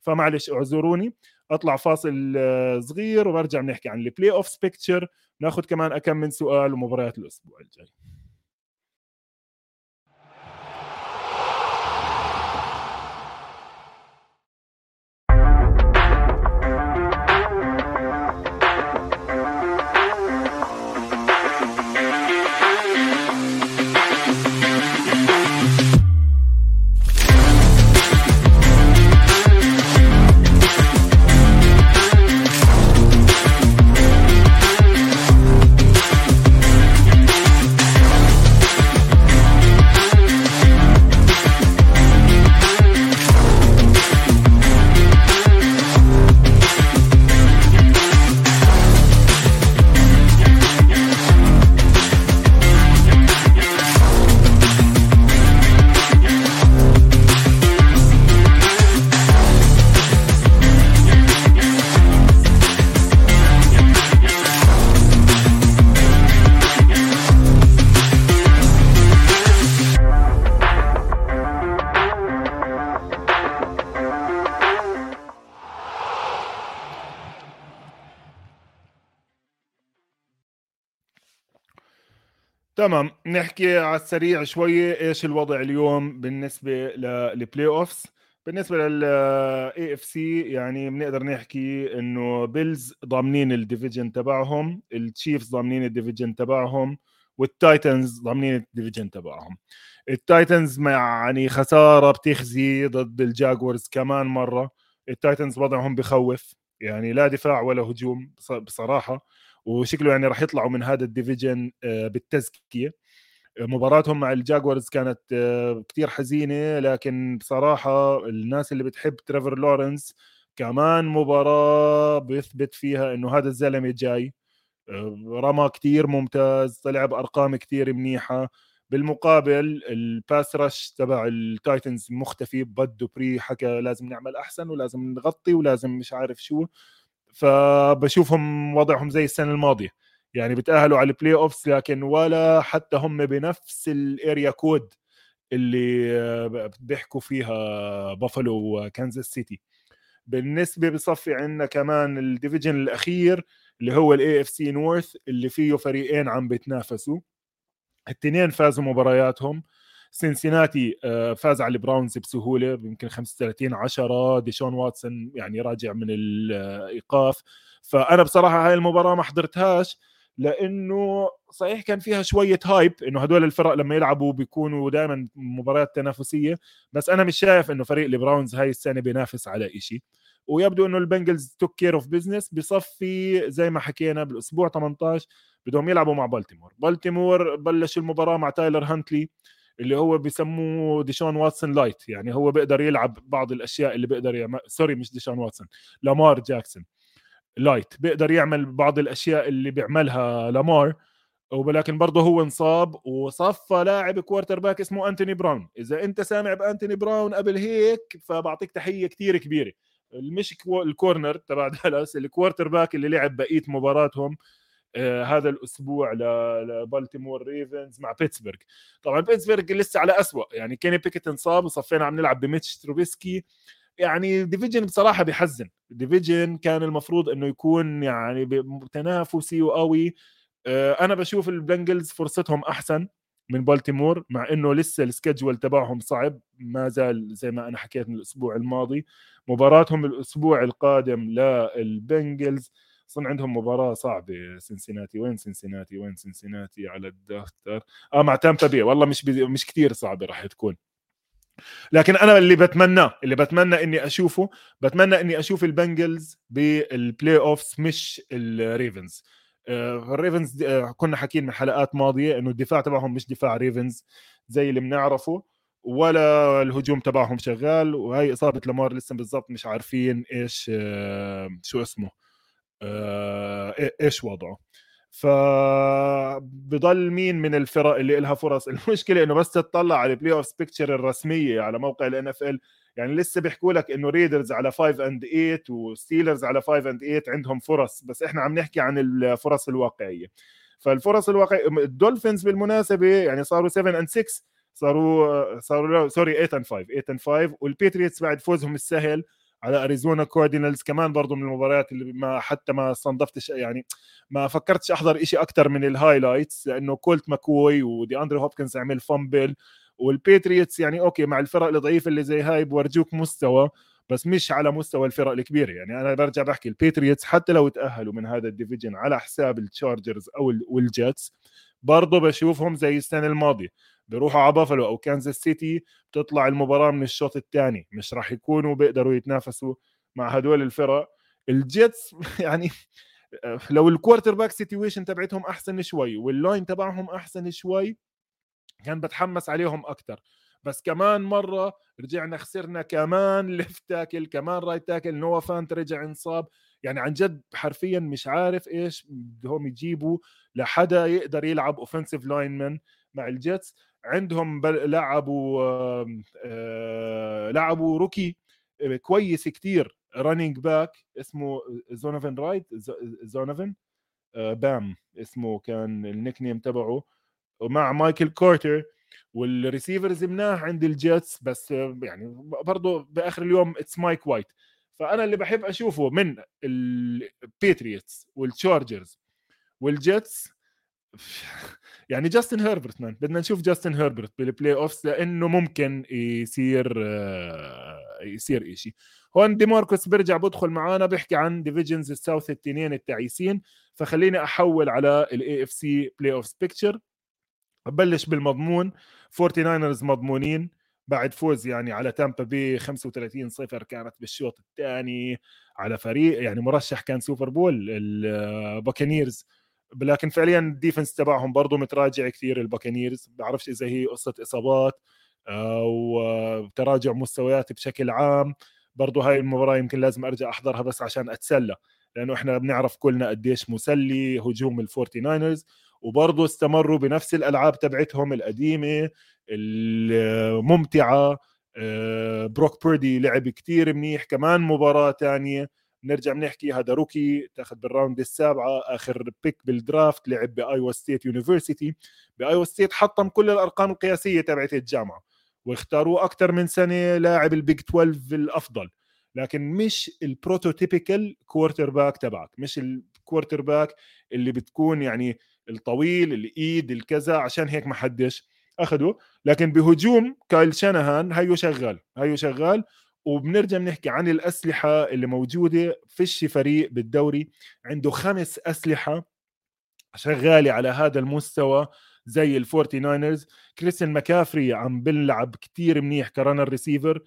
فمعلش اعذروني أطلع فاصل صغير وبرجع بنحكي عن ال playoff picture ناخذ كمان أكم من سؤال ومباريات الأسبوع الجاي. تمام نحكي على السريع شوية إيش الوضع اليوم بالنسبة لل playoffs بالنسبة لل AFC يعني بنقدر نحكي إنه Bills ضامنين ال division تبعهم ال Chiefs ضامنين ال division تبعهم وال Titans ضامنين ال division تبعهم. ال Titans يعني خسارة بتخزي ضد ال Jaguars كمان مرة. ال Titans وضعهم بخوف يعني لا دفاع ولا هجوم بصراحة. وشكله يعني راح يطلعوا من هذا ال division آه، بالتزكية. مباراتهم مع ال Jaguars كانت آه، كتير حزينة لكن بصراحة الناس اللي بتحب تريفور لورنس كمان مباراة بيثبت فيها إنه هذا الزلمة جاي. آه، رمى كتير ممتاز طلع بأرقام كتير منيحة. بالمقابل ال pass rush تبع ال Titans مختفي بد دوبري حكى لازم نعمل أحسن ولازم نغطي ولازم مش عارف شو. فبشوفهم وضعهم زي السنة الماضية. يعني بتأهلوا على ال playoffs لكن ولا حتى هم بنفس ال area code اللي بيحكوا فيها بافلو وكانزاس سيتي. بالنسبة بصفي عندنا كمان ال division الأخير اللي هو ال AFC North اللي فيه فريقين عم بيتنافسوا. الاثنين فازوا مبارياتهم. سنسيناتي آه، فاز على ال Browns بسهولة يمكن 35 10 ديشون واتسون يعني راجع من الإيقاف. فأنا بصراحة هاي المباراة ما حضرتهاش لأنه صحيح كان فيها شوية hype إنه هدول الفرق لما يلعبوا بيكونوا دائما مباريات تنافسية. بس أنا مش شايف إنه فريق ال Browns هاي السنة بينافس على شيء ويبدو إنه ال Bengals took care of business بصفي زي ما حكينا بالأسبوع 18 بدهم يلعبوا مع بالتيمور. بالتيمور بلش المباراة مع تايلر هانتلي. اللي هو بيسموه ديشون واتسون lite يعني هو بيقدر يلعب بعض الأشياء اللي بيقدر يعمل sorry مش ديشون واتسون لامار جاكسون lite بيقدر يعمل بعض الأشياء اللي بيعملها لامار ولكن برضه هو انصاب وصفى لاعب quarterback اسمه أنتوني براون. إذا أنت سامع بأنتوني براون قبل هيك فبعطيك تحية كثير كبيرة. مش ال corner تبع [laughs] دالاس ال quarterback اللي لعب بقية مباراتهم هذا الأسبوع لبالتيمور Ravens مع بيتسبرغ. طبعا بيتسبرغ لسه على أسوأ. يعني كيني بيكت انصاب وصفينا عم نلعب بميتش تروبيسكي يعني division بصراحة بحزن. division كان المفروض إنه يكون يعني تنافسي وقوي. آه، أنا بشوف ال Bengals فرصتهم أحسن من بالتيمور مع إنه لسه ال schedule تبعهم صعب. ما زال زي ما أنا حكيت من الأسبوع الماضي. مباراتهم الأسبوع القادم لل Bengals أصلا عندهم مباراة صعبة سنسيناتي وين سنسيناتي؟ وين سنسيناتي؟ على الدفتر. آه مع تامبا بي. والله مش مش كثير صعبة راح تكون. لكن أنا اللي بتمناه اللي بتمنى إني أشوفه بتمنى إني أشوف ال Bengals بال playoffs مش ال Ravens. آه، ال Ravens آه، كنا حاكيين من حلقات ماضية إنه الدفاع تبعهم مش دفاع Ravens زي اللي بنعرفه ولا الهجوم تبعهم شغال وهي إصابة لامار لسه بالضبط مش عارفين إيش آه، شو اسمه. إيش وضعه؟ فبضل مين من الفرق اللي لها فرص؟ [laughs] المشكلة إنه بس تطلع على ال playoff picture الرسمية على موقع ال NFL يعني لسه بيحكوا لك إنه Raiders على 5 and 8 و Steelers على 5 and 8 عندهم فرص بس إحنا عم نحكي عن الفرص الواقعية. فالفرص الواقعية ال Dolphins بالمناسبة يعني صاروا 7 and 6 صاروا صاروا sorry 8 and 5 8 and 5 وال Patriots بعد فوزهم السهل على أريزونا Cardinals كمان برضو من المباريات اللي ما حتى ما صنفتش يعني ما فكرتش أحضر شيء أكثر من ال highlights لأنه كولت ماكوي ودي أندري هوبكنز عمل fumble وال Patriots يعني okay مع الفرق الضعيفه اللي زي هاي بورجوك مستوى بس مش على مستوى الفرق الكبيره يعني أنا برجع بحكي ال Patriots حتى لو تأهلوا من هذا ال division على حساب ال Chargers أو وال Jets برضه بشوفهم زي السنة الماضية. بيروحوا على بافلو أو كانزاس سيتي بتطلع المباراة من الشوط الثاني مش راح يكونوا بيقدروا يتنافسوا مع هدول الفرق. ال Jets [laughs] يعني لو ال quarterback situation تبعتهم أحسن شوي وال line تبعهم أحسن شوي كان بتحمس عليهم أكثر بس كمان مرة رجعنا خسرنا كمان left tackle كمان right tackle نوا فانت رجع انصاب. يعني عن جد حرفيا مش عارف إيش بدهم يجيبوا لحدا يقدر يلعب offensive lineman مع ال Jets. عندهم لعبوا آه، لعبوا rookie آه، كويس كتير. running back اسمه زونوفن رايت زونوفن بام اسمه كان ال nickname تبعه. ومع مايكل كارتر وال receivers مناح عند ال Jets بس يعني برضه بآخر اليوم it's مايك وايت فأنا اللي بحب أشوفه من ال Patriots وال Chargers وال Jets [laughs] يعني جاستن هيربرت man بدنا نشوف جاستن هيربرت بال playoffs لأنه ممكن يصير آه، يصير إشي. هون دي ماركوس بيرجع بدخل معانا بيحكي عن divisions ال South التنين التعيسين. فخليني أحول على ال NFC playoff picture ببلش بالمضمون. 49ers مضمونين. بعد فوز يعني على تامبا بي 35 صفر كانت بالشوط الثاني على فريق يعني مرشح كان Super Bowl ال Buccaneers لكن فعليا ال defense تبعهم برضه متراجع كثير ال Buccaneers بعرفش إذا هي قصة إصابات أو تراجع مستويات بشكل عام. برضه هاي المباراة يمكن لازم أرجع أحضرها بس عشان أتسلى لأنه إحنا بنعرف كلنا قديش مسلي هجوم ال Forty Niners وبرضه استمروا بنفس الألعاب تبعتهم القديمة الممتعة. آه، بروك بيردي لعب كتير منيح كمان مباراة تانية. نرجع بنحكي هذا rookie تاخذ بال round السابعة آخر pick بال draft لعب بايوا State University. بايوا State حطم كل الأرقام القياسية تبعت الجامعة واختاروه أكثر من سنة لاعب ال Big 12 الأفضل. لكن مش ال prototypical quarterback تبعك مش ال quarterback اللي بتكون يعني الطويل الإيد الكذا عشان هيك ما حدش اخذه لكن بهجوم كايل شانهان هيو شغال هيو شغال. وبنرجع بنحكي عن الأسلحة اللي موجودة فيش فريق بالدوري. عنده خمس أسلحة شغالة على هذا المستوى زي ال Forty Niners. كريستيان ماكافري عم بلعب كتير منيح runner receiver.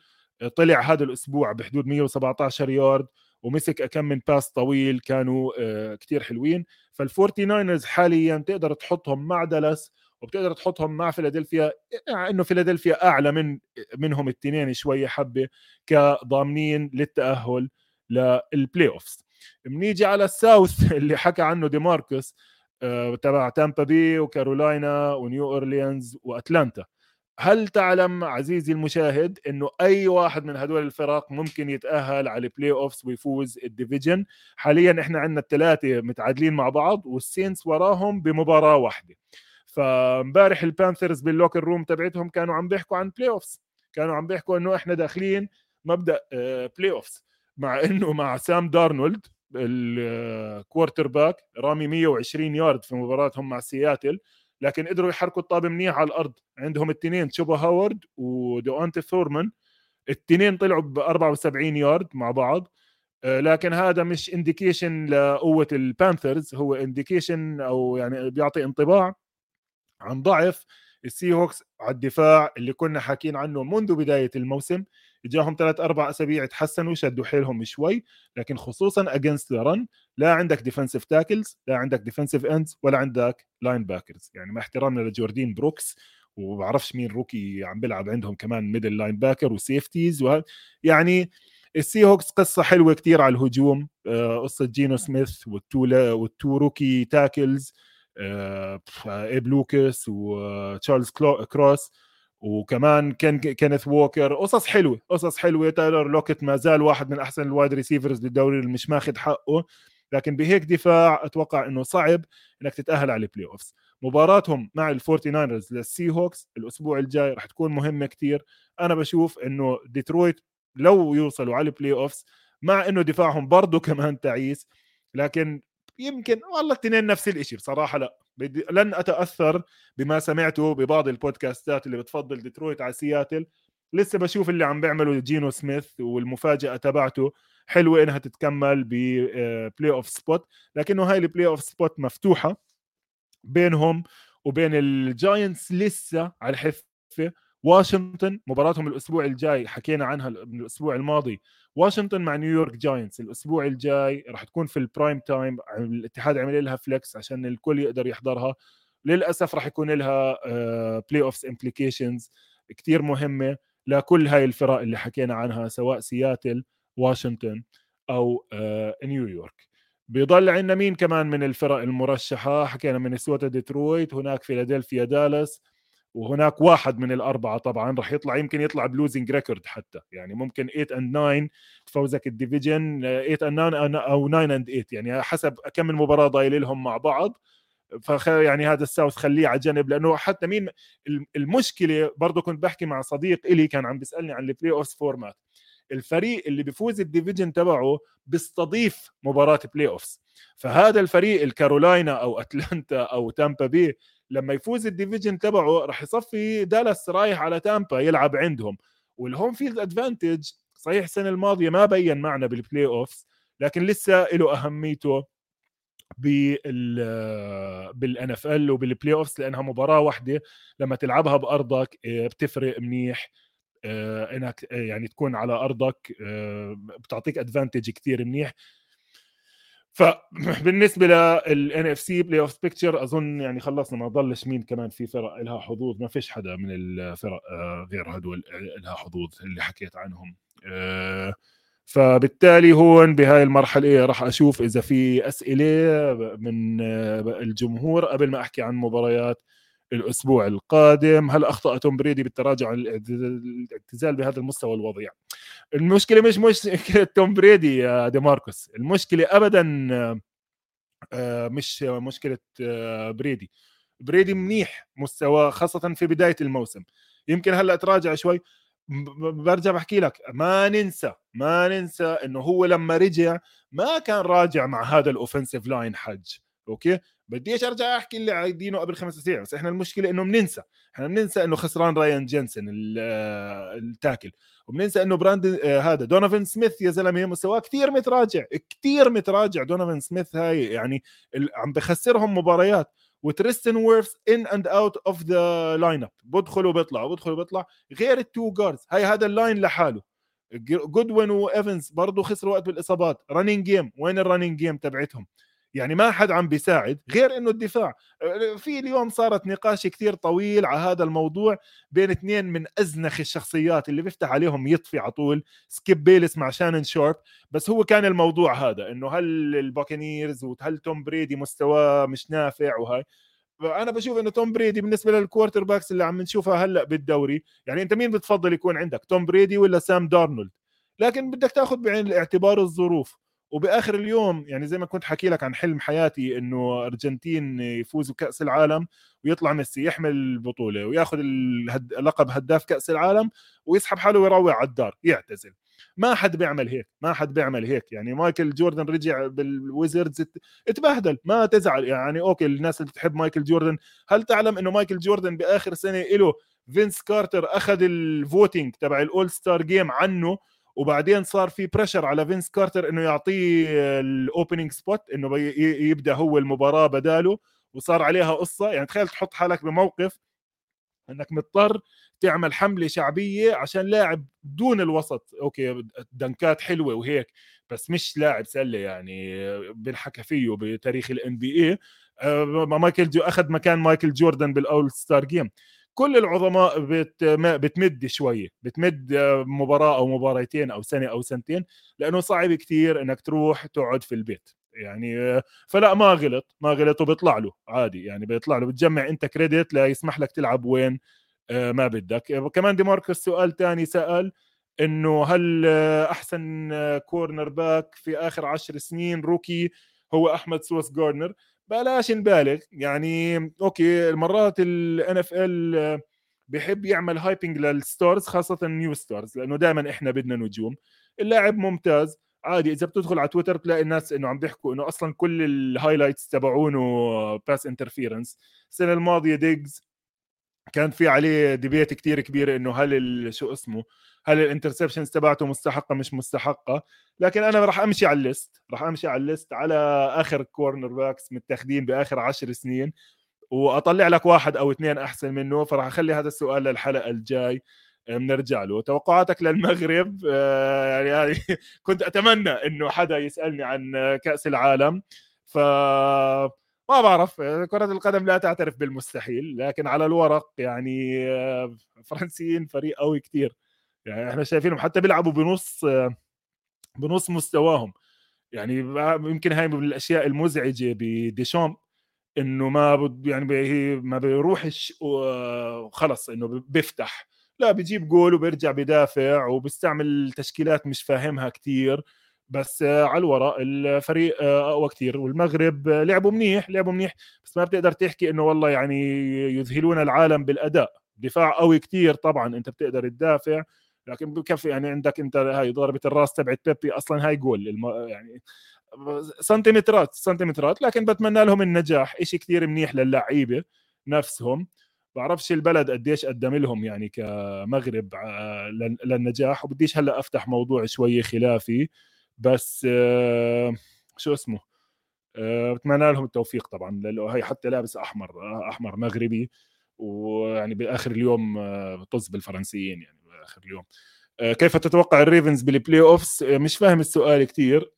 طلع هذا الأسبوع بحدود 117 يارد ومسك كم من pass طويل كانوا آه، كتير حلوين. فال Forty Niners حاليا تقدر تحطهم مع دالاس وبتقدر تحطهم مع فيلادلفيا إنه فيلادلفيا أعلى من منهم التنين شوية حبة كضامنين للتأهل لل playoffs بنيجي على ال South [laughs] اللي حكى عنه دي ماركوس آه، تبع تامبا بي وكارولاينا ونيو أورليانز وأتلانتا. هل تعلم عزيزي المشاهد إنه أي واحد من هدول الفرق ممكن يتأهل على ال playoffs ويفوز ال division؟ حاليا إحنا عندنا الثلاثه متعادلين مع بعض وال Saints وراهم بمباراة واحدة. فامبارح ال Panthers بال locker room تبعتهم كانوا عم بيحكوا عن playoffs كانوا عم بيحكوا إنه إحنا داخلين مبدأ playoffs مع إنه مع سام دارنولد ال quarterback رامي 120 يارد في مباراتهم مع سياتل لكن قدروا يحركوا الطابة منيح على الأرض. عندهم الاثنين تشوبا هابارد ودونتا فورمان الاثنين طلعوا ب 74 يارد مع بعض. آه، لكن هذا مش indication لقوة ال Panthers. هو indication أو يعني بيعطي انطباع عن ضعف ال Seahawks على الدفاع اللي كنا حاكين عنه منذ بداية الموسم. إجاهم ثلاث أربع أسابيع تحسنوا شدوا حيلهم شوي لكن خصوصا against the run لا عندك defensive tackles لا عندك defensive ends ولا عندك linebackers يعني مع احترامنا لجوردين بروكس وبعرفش مين rookie عم بيلعب عندهم كمان middle linebacker و safeties وه... يعني ال Seahawks قصة حلوة كتير على الهجوم. آه، قصة جينو سميث وال two وال two rookie tackles إيب لوكاس وتشارلز كروس وكمان كان كينيث ووكر. قصص حلوة قصص حلوة. تايلر لوكيت ما زال واحد من أحسن ال wide receivers بالدوري اللي مش ماخذ حقه. لكن بهيك دفاع أتوقع إنه صعب إنك تتأهل على ال playoffs مباراتهم مع ال Forty Niners لل Seahawks الأسبوع الجاي رح تكون مهمة كتير. أنا بشوف إنه ديترويت لو يوصلوا على ال playoffs مع إنه دفاعهم برضه [laughs] كمان تعيس لكن يمكن والله الاثنين نفس الشيء بصراحة لا. بدي لن أتأثر بما سمعته ببعض البودكاستات اللي بتفضل ديترويت على سياتل. لسه بشوف اللي عم بيعمله جينو سميث والمفاجأة تبعته حلوة إنها تتكمل ب playoff spot لكنه هاي ال playoff spot مفتوحة بينهم وبين ال Giants لسه على الحفة. واشنطن مباراتهم الأسبوع الجاي حكينا عنها من الأسبوع الماضي. واشنطن مع نيويورك Giants الأسبوع الجاي راح تكون في ال prime time الاتحاد عمل لها flex عشان الكل يقدر يحضرها. للأسف راح يكون لها playoffs implications كثير مهمة لكل هاي الفرق اللي حكينا عنها سواء سياتل واشنطن أو آه، نيويورك. بيضل عندنا مين كمان من الفرق المرشحة؟ حكينا مينيسوتا ديترويت هناك فيلادلفيا دالاس وهناك واحد من الأربعة طبعا راح يطلع يمكن يطلع ب losing record حتى. يعني ممكن 8 and 9 تفوزك ال division 8 and 9 أو 9 and 8 يعني حسب كم من مباراه ضايل لهم مع بعض. فخ يعني هذا ال South خليه على جنب لأنه حتى مين المشكلة برضه كنت بحكي مع صديق إلي كان عم بيسألني عن ال playoff format الفريق اللي بيفوز ال division تبعه بيستضيف مباراة playoffs فهذا الفريق الكارولاينا أو أتلانتا أو تامبا بي لما يفوز ال division تبعه راح يصفي دالاس رايح على تامبا يلعب عندهم. وال home field advantage صحيح السنة الماضية ما بين معنا بال playoffs لكن لسه له أهميته بال بال NFL وبال playoffs لأنها مباراة واحدة لما تلعبها بأرضك آه، بتفرق منيح آه، إنك يعني تكون على أرضك بتعطيك advantage كثير منيح. فبالنسبة لل NFC playoff picture أظن يعني خلصنا ما ضلش مين كمان في فرق لها حظوظ ما فيش حدا من الفرق آه، غير هدول لها حظوظ اللي حكيت عنهم. آه، فبالتالي هون بهاي المرحلة راح أشوف إذا في أسئلة من آه، الجمهور قبل ما أحكي عن مباريات الأسبوع القادم. هل أخطأ توم بريدي بالتراجع عن الاعتزال بهذا المستوى الوضيع المشكلة مش مشكلة توم بريدي يا دي ماركوس. المشكلة ابدا آه، مش مشكلة آه، بريدي. بريدي منيح مستواه خاصة في بداية الموسم. يمكن هلأ تراجع شوي. برجع بحكي لك. ما ننسى ما ننسى إنه هو لما رجع ما كان راجع مع هذا ال offensive line حج. أوكي؟ بديش أرجع أحكي اللي عايدينه قبل خمس أسابيع بس إحنا المشكلة إنه بننسى إحنا بننسى إنه خسران رايان جينسن آه، ال tackle. وبننسى إنه براند آه، هذا دونوفن سميث يا زلمة مستواه كثير متراجع كثير متراجع دونوفن سميث هاي. يعني عم بخسرهم مباريات وتريستن ويرفز in and out of the lineup بدخل وبيطلع وبدخل وبيطلع غير ال two guards هاي هذا ال line لحاله. جودوين وايفنز برضه خسروا وقت بالإصابات. running game وين ال running game تبعتهم؟ يعني ما حد عم بيساعد غير إنه الدفاع. في اليوم صارت نقاش كثير طويل على هذا الموضوع بين اثنين من أزنخ الشخصيات اللي بيفتح عليهم يطفي على طول سكيب بيلس مع شانن شارب بس هو كان الموضوع هذا إنه هل ال Buccaneers وهل توم بريدي مستواه مش نافع وهاي. فانا بشوف إنه توم بريدي بالنسبة لل quarterbacks اللي عم نشوفها هلأ بالدوري يعني أنت مين بتفضل يكون عندك توم بريدي ولا سام دارنولد؟ لكن بدك تاخذ بعين الاعتبار الظروف. وبآخر اليوم يعني زي ما كنت حكي لك عن حلم حياتي إنه أرجنتين يفوزوا كاس العالم ويطلع ميسي يحمل البطولة وياخذ لقب هداف كأس العالم ويسحب حاله ويروح على الدار يعتزل. ما حد بيعمل هيك ما حد بيعمل هيك. يعني مايكل جوردن رجع بال Wizards اتبهدل ما تزعل. يعني أوكي الناس اللي بتحب مايكل جوردن هل تعلم إنه مايكل جوردن بآخر سنة له فينس كارتر أخذ ال voting تبع ال All-Star game عنه؟ وبعدين صار في pressure على فينس كارتر إنه يعطيه ال opening spot إنه يبدأ هو المباراة بداله وصار عليها قصة. يعني تخيل تحط حالك بموقف إنك مضطر تعمل حملة شعبية عشان لاعب دون الوسط. okay دنكات حلوة وهيك بس مش لاعب سلة يعني بنحكى فيه بتاريخ ال NBA مايكل جو أخذ مكان مايكل جوردن بال All-Star Game كل العظماء بت بتمد شوية بتمد مباراة أو مباراتين أو سنة أو سنتين لأنه صعب كثير إنك تروح تقعد في البيت. يعني فلا ما غلط ما غلط وبيطلع له عادي. يعني بيطلع له بتجمع أنت credit ليسمح لك تلعب وين آه، ما بدك. كمان دي ماركوس سؤال ثاني سأل إنه هل أحسن cornerback في آخر عشر سنين rookie هو أحمد سوس جاردنر بلاش نبالغ. يعني okay مرات ال NFL بيحب يعمل hyping لل stars خاصة ال new stars لأنه دائما إحنا بدنا نجوم. اللاعب ممتاز. عادي إذا بتدخل على تويتر تلاقي الناس إنه عم بيحكوا إنه أصلا كل ال highlights تبعونه pass interference السنة الماضية ديجز كان في عليه debate كتير كبيره إنه هل شو اسمه هل ال interceptions تبعته مستحقة مش مستحقة. لكن أنا راح أمشي على ال list راح أمشي على ال list على آخر cornerbacks متاخدين بآخر عشر سنين وأطلع لك واحد أو اثنين أحسن منه فراح أخلي هذا السؤال للحلقة الجاي. بنرجع له. توقعاتك للمغرب؟ آه، يعني [laughs] كنت أتمنى إنه حدا يسألني عن كأس العالم. ف ما بعرف كرة القدم لا تعترف بالمستحيل لكن على الورق يعني آه، فرنسيين فريق قوي كثير يعني إحنا شايفينهم حتى بيلعبوا بنص بنص مستواهم. يعني يمكن هاي من الأشياء المزعجة بديشامب إنه ما يعني ما بيروحش وخلص إنه بيفتح. لا بيجيب جول وبيرجع بدافع وبيستعمل تشكيلات مش فاهمها كثير بس على الورق الفريق أقوى كثير والمغرب لعبوا منيح لعبوا منيح. بس ما بتقدر تحكي إنه والله يعني يذهلون العالم بالأداء. دفاع قوي كثير طبعا أنت بتقدر تدافع. لكن بكفي يعني عندك أنت هاي ضربة الراس تبعت بيبي أصلا هاي جول. يعني سنتيمترات سنتيمترات. لكن بتمنى لهم النجاح. شيء كثير منيح للعيبة نفسهم. بعرفش البلد قديش قدم لهم يعني كمغرب للنجاح. وبديش هلأ أفتح موضوع شوي خلافي. بس شو اسمه؟ بتمنى لهم التوفيق طبعا لأنه هي حتى لابس أحمر أحمر مغربي ويعني بآخر اليوم طز بالفرنسيين يعني بآخر اليوم. كيف تتوقع الريفنز بال playoffs مش فاهم السؤال كثير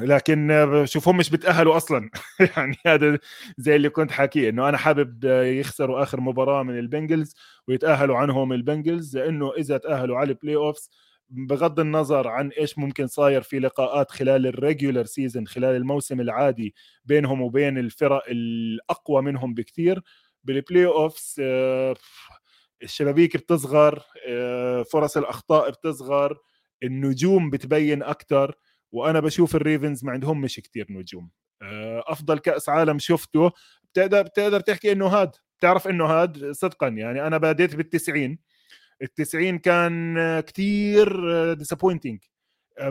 لكن شوف هم مش بتاهلوا أصلا. [laughs] يعني هذا زي اللي كنت حاكيه إنه أنا حابب يخسروا آخر مباراة من البنجلز ويتأهلوا عنهم البنجلز لأنه إذا تأهلوا على ال playoffs بغض النظر عن إيش ممكن صاير في لقاءات خلال ال regular season خلال الموسم العادي بينهم وبين الفرق الأقوى منهم بكثير بال playoffs الشبابيك بتصغر آه، فرص الأخطاء بتصغر النجوم بتبين أكثر وأنا بشوف الريفنز ما عندهم مش كثير نجوم. آه، أفضل كأس عالم شفته. بتقدر بتقدر تحكي إنه هاد؟ بتعرف إنه هاد؟ صدقا يعني أنا بديت بال90 ال90 كان كثير disappointing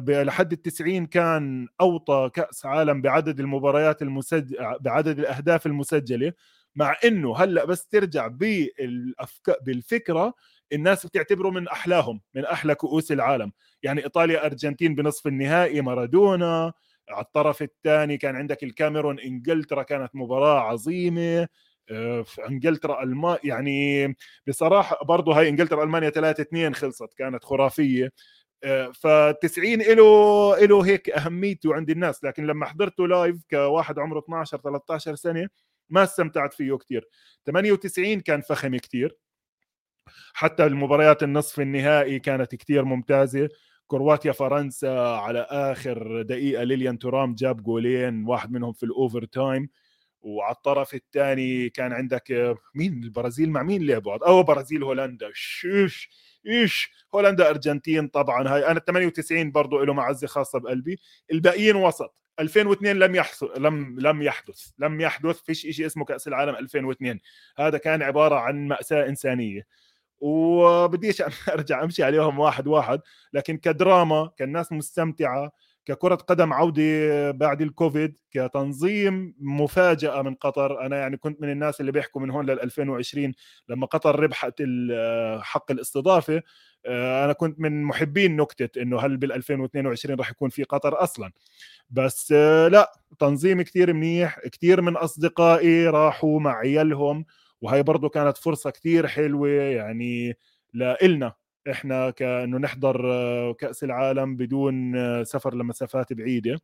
لحد ال90 كان أوطى كأس عالم بعدد المباريات المسجل بعدد الأهداف المسجلة مع إنه هلأ بس ترجع بالافكار بالفكرة الناس بتعتبره من أحلاهم من أحلى كؤوس العالم. يعني إيطاليا أرجنتين بنصف النهائي مارادونا. على الطرف الثاني كان عندك الكاميرون إنجلترا كانت مباراة عظيمة. آه، في إنجلترا الما يعني بصراحة برضه هاي إنجلترا ألمانيا 3 2 خلصت كانت خرافية. ف90 له له هيك أهميته عند الناس لكن لما حضرته لايف كواحد عمره 12 13 سنة ما استمتعت فيه كثير 98 كان فخم كثير حتى المباريات النصف النهائي كانت كثير ممتازة. كرواتيا فرنسا على آخر دقيقة ليليان تورام جاب جولين واحد منهم في ال overtime وعلى الطرف الثاني كان عندك مين البرازيل مع مين لعبوا؟ أو برازيل هولندا. شوش إيش؟ هولندا أرجنتين طبعا. هاي أنا 98 برضه له معزه خاصة بقلبي. الباقيين وسط. 2002 لم يحصل لم لم يحدث. لم يحدث فيش شيء اسمه كأس العالم 2002 هذا كان عبارة عن مأساة إنسانية. وبديش [laughs] أرجع أمشي عليهم واحد واحد لكن كدراما كان الناس مستمتعة. ككرة قدم عودة بعد الكوفيد كتنظيم مفاجأة من قطر. أنا يعني كنت من الناس اللي بيحكوا من هون لل 2020 لما قطر ربحت حق الاستضافة آه، أنا كنت من محبين نكتة إنه هل بال 2022 راح يكون في قطر أصلا. بس آه، لا تنظيم كتير منيح كتير من أصدقائي راحوا مع عيالهم وهي برضو كانت فرصة كتير حلوة يعني لإلنا. إحنا كأنه نحضر آه، كأس العالم بدون آه، سفر لمسافات بعيدة.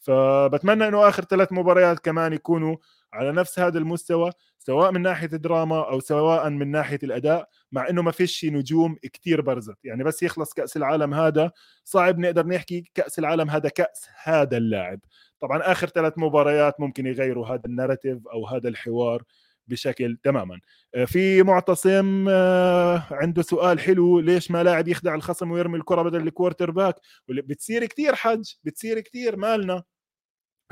فبتمنى إنه آخر ثلاث مباريات كمان يكونوا على نفس هذا المستوى سواء من ناحية الدراما أو سواء من ناحية الأداء مع إنه ما فيش نجوم كتير برزت. يعني بس يخلص كأس العالم هذا صعب نقدر نحكي كأس العالم هذا كأس هذا اللاعب. طبعا آخر ثلاث مباريات ممكن يغيروا هذا ال narrative أو هذا الحوار. بشكل تماما. آه، في معتصم آه، عنده سؤال حلو ليش ما لاعب يخدع الخصم ويرمي الكرة بدل ال quarterback بتصير كثير حج بتصير كثير مالنا.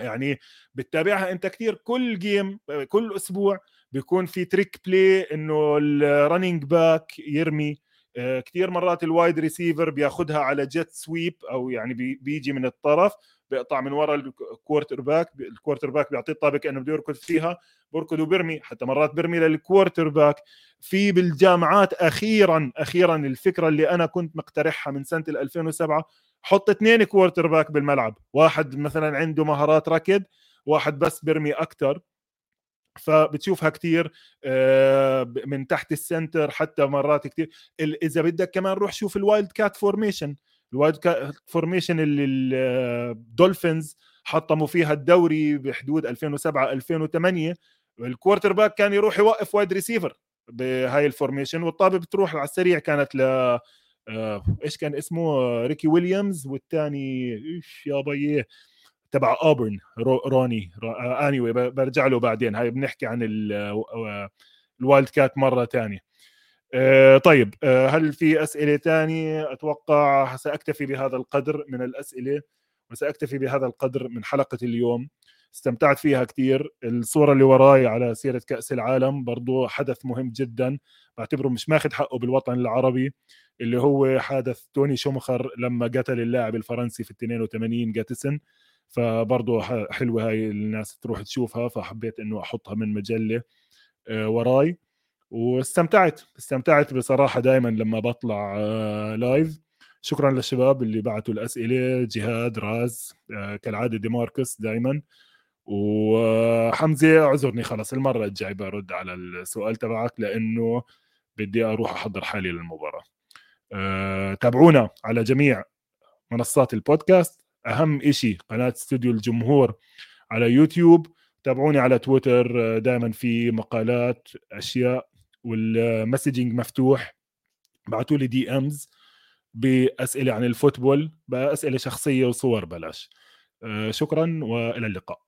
يعني بتتابعها أنت كثير كل game كل أسبوع بيكون في trick play إنه ال running back يرمي. آه، كثير مرات ال wide receiver بياخذها على jet sweep أو يعني بيجي من الطرف. بيقطع من ورا ال quarterback ال quarterback بيعطيه الطابة كأنه بده يركض فيها. بركض وبرمي حتى مرات برمي لل quarterback في بالجامعات أخيرا أخيرا الفكرة اللي أنا كنت مقترحها من سنة 2007 حط اثنين quarterback بالملعب. واحد مثلا عنده مهارات ركض واحد بس برمي أكثر فبتشوفها كثير آه، من تحت ال center حتى مرات كثير إذا بدك كمان روح شوف ال wildcat formation ال wildcat formation اللي الدولفينز حطموا فيها الدوري بحدود 2007 2008 ال quarterback كان يروح يوقف wide receiver بهاي ال formation والطابة بتروح على السريع كانت ل آه، إيش كان اسمه؟ ريكي ويليامز والثاني إيش يا بيه تبع اوبرن رو روني اني anyway برجع له بعدين. هاي بنحكي عن ال wildcat مرة ثانية آه، طيب آه، هل في أسئلة ثانية أتوقع سأكتفي بهذا القدر من الأسئلة وسأكتفي بهذا القدر من حلقة اليوم. استمتعت فيها كثير. الصورة اللي وراي على سيرة كأس العالم برضو حدث مهم جدا. بعتبره مش ماخذ حقه بالوطن العربي اللي هو حادث توني شومخر لما قتل اللاعب الفرنسي في 82 جاتسن. فبرضه حلوة هاي الناس تروح تشوفها فحبيت إنه أحطها من مجلة آه، وراي. واستمتعت. استمتعت بصراحة دائما لما بطلع live شكرا للشباب اللي بعثوا الأسئلة. جهاد راز كالعادة ديماركس دائما وحمزة اعذرني خلص المرة الجاي برد على السؤال تبعك لأنه بدي أروح أحضر حالي للمباراة. أه تابعونا على جميع منصات البودكاست. أهم إشي قناة استوديو الجمهور على يوتيوب. تابعوني على تويتر دائما في مقالات أشياء وال messaging مفتوح. بعثوا لي DMs بأسئلة عن ال football بأسئلة شخصية وصور بلاش. أه شكرا وإلى اللقاء.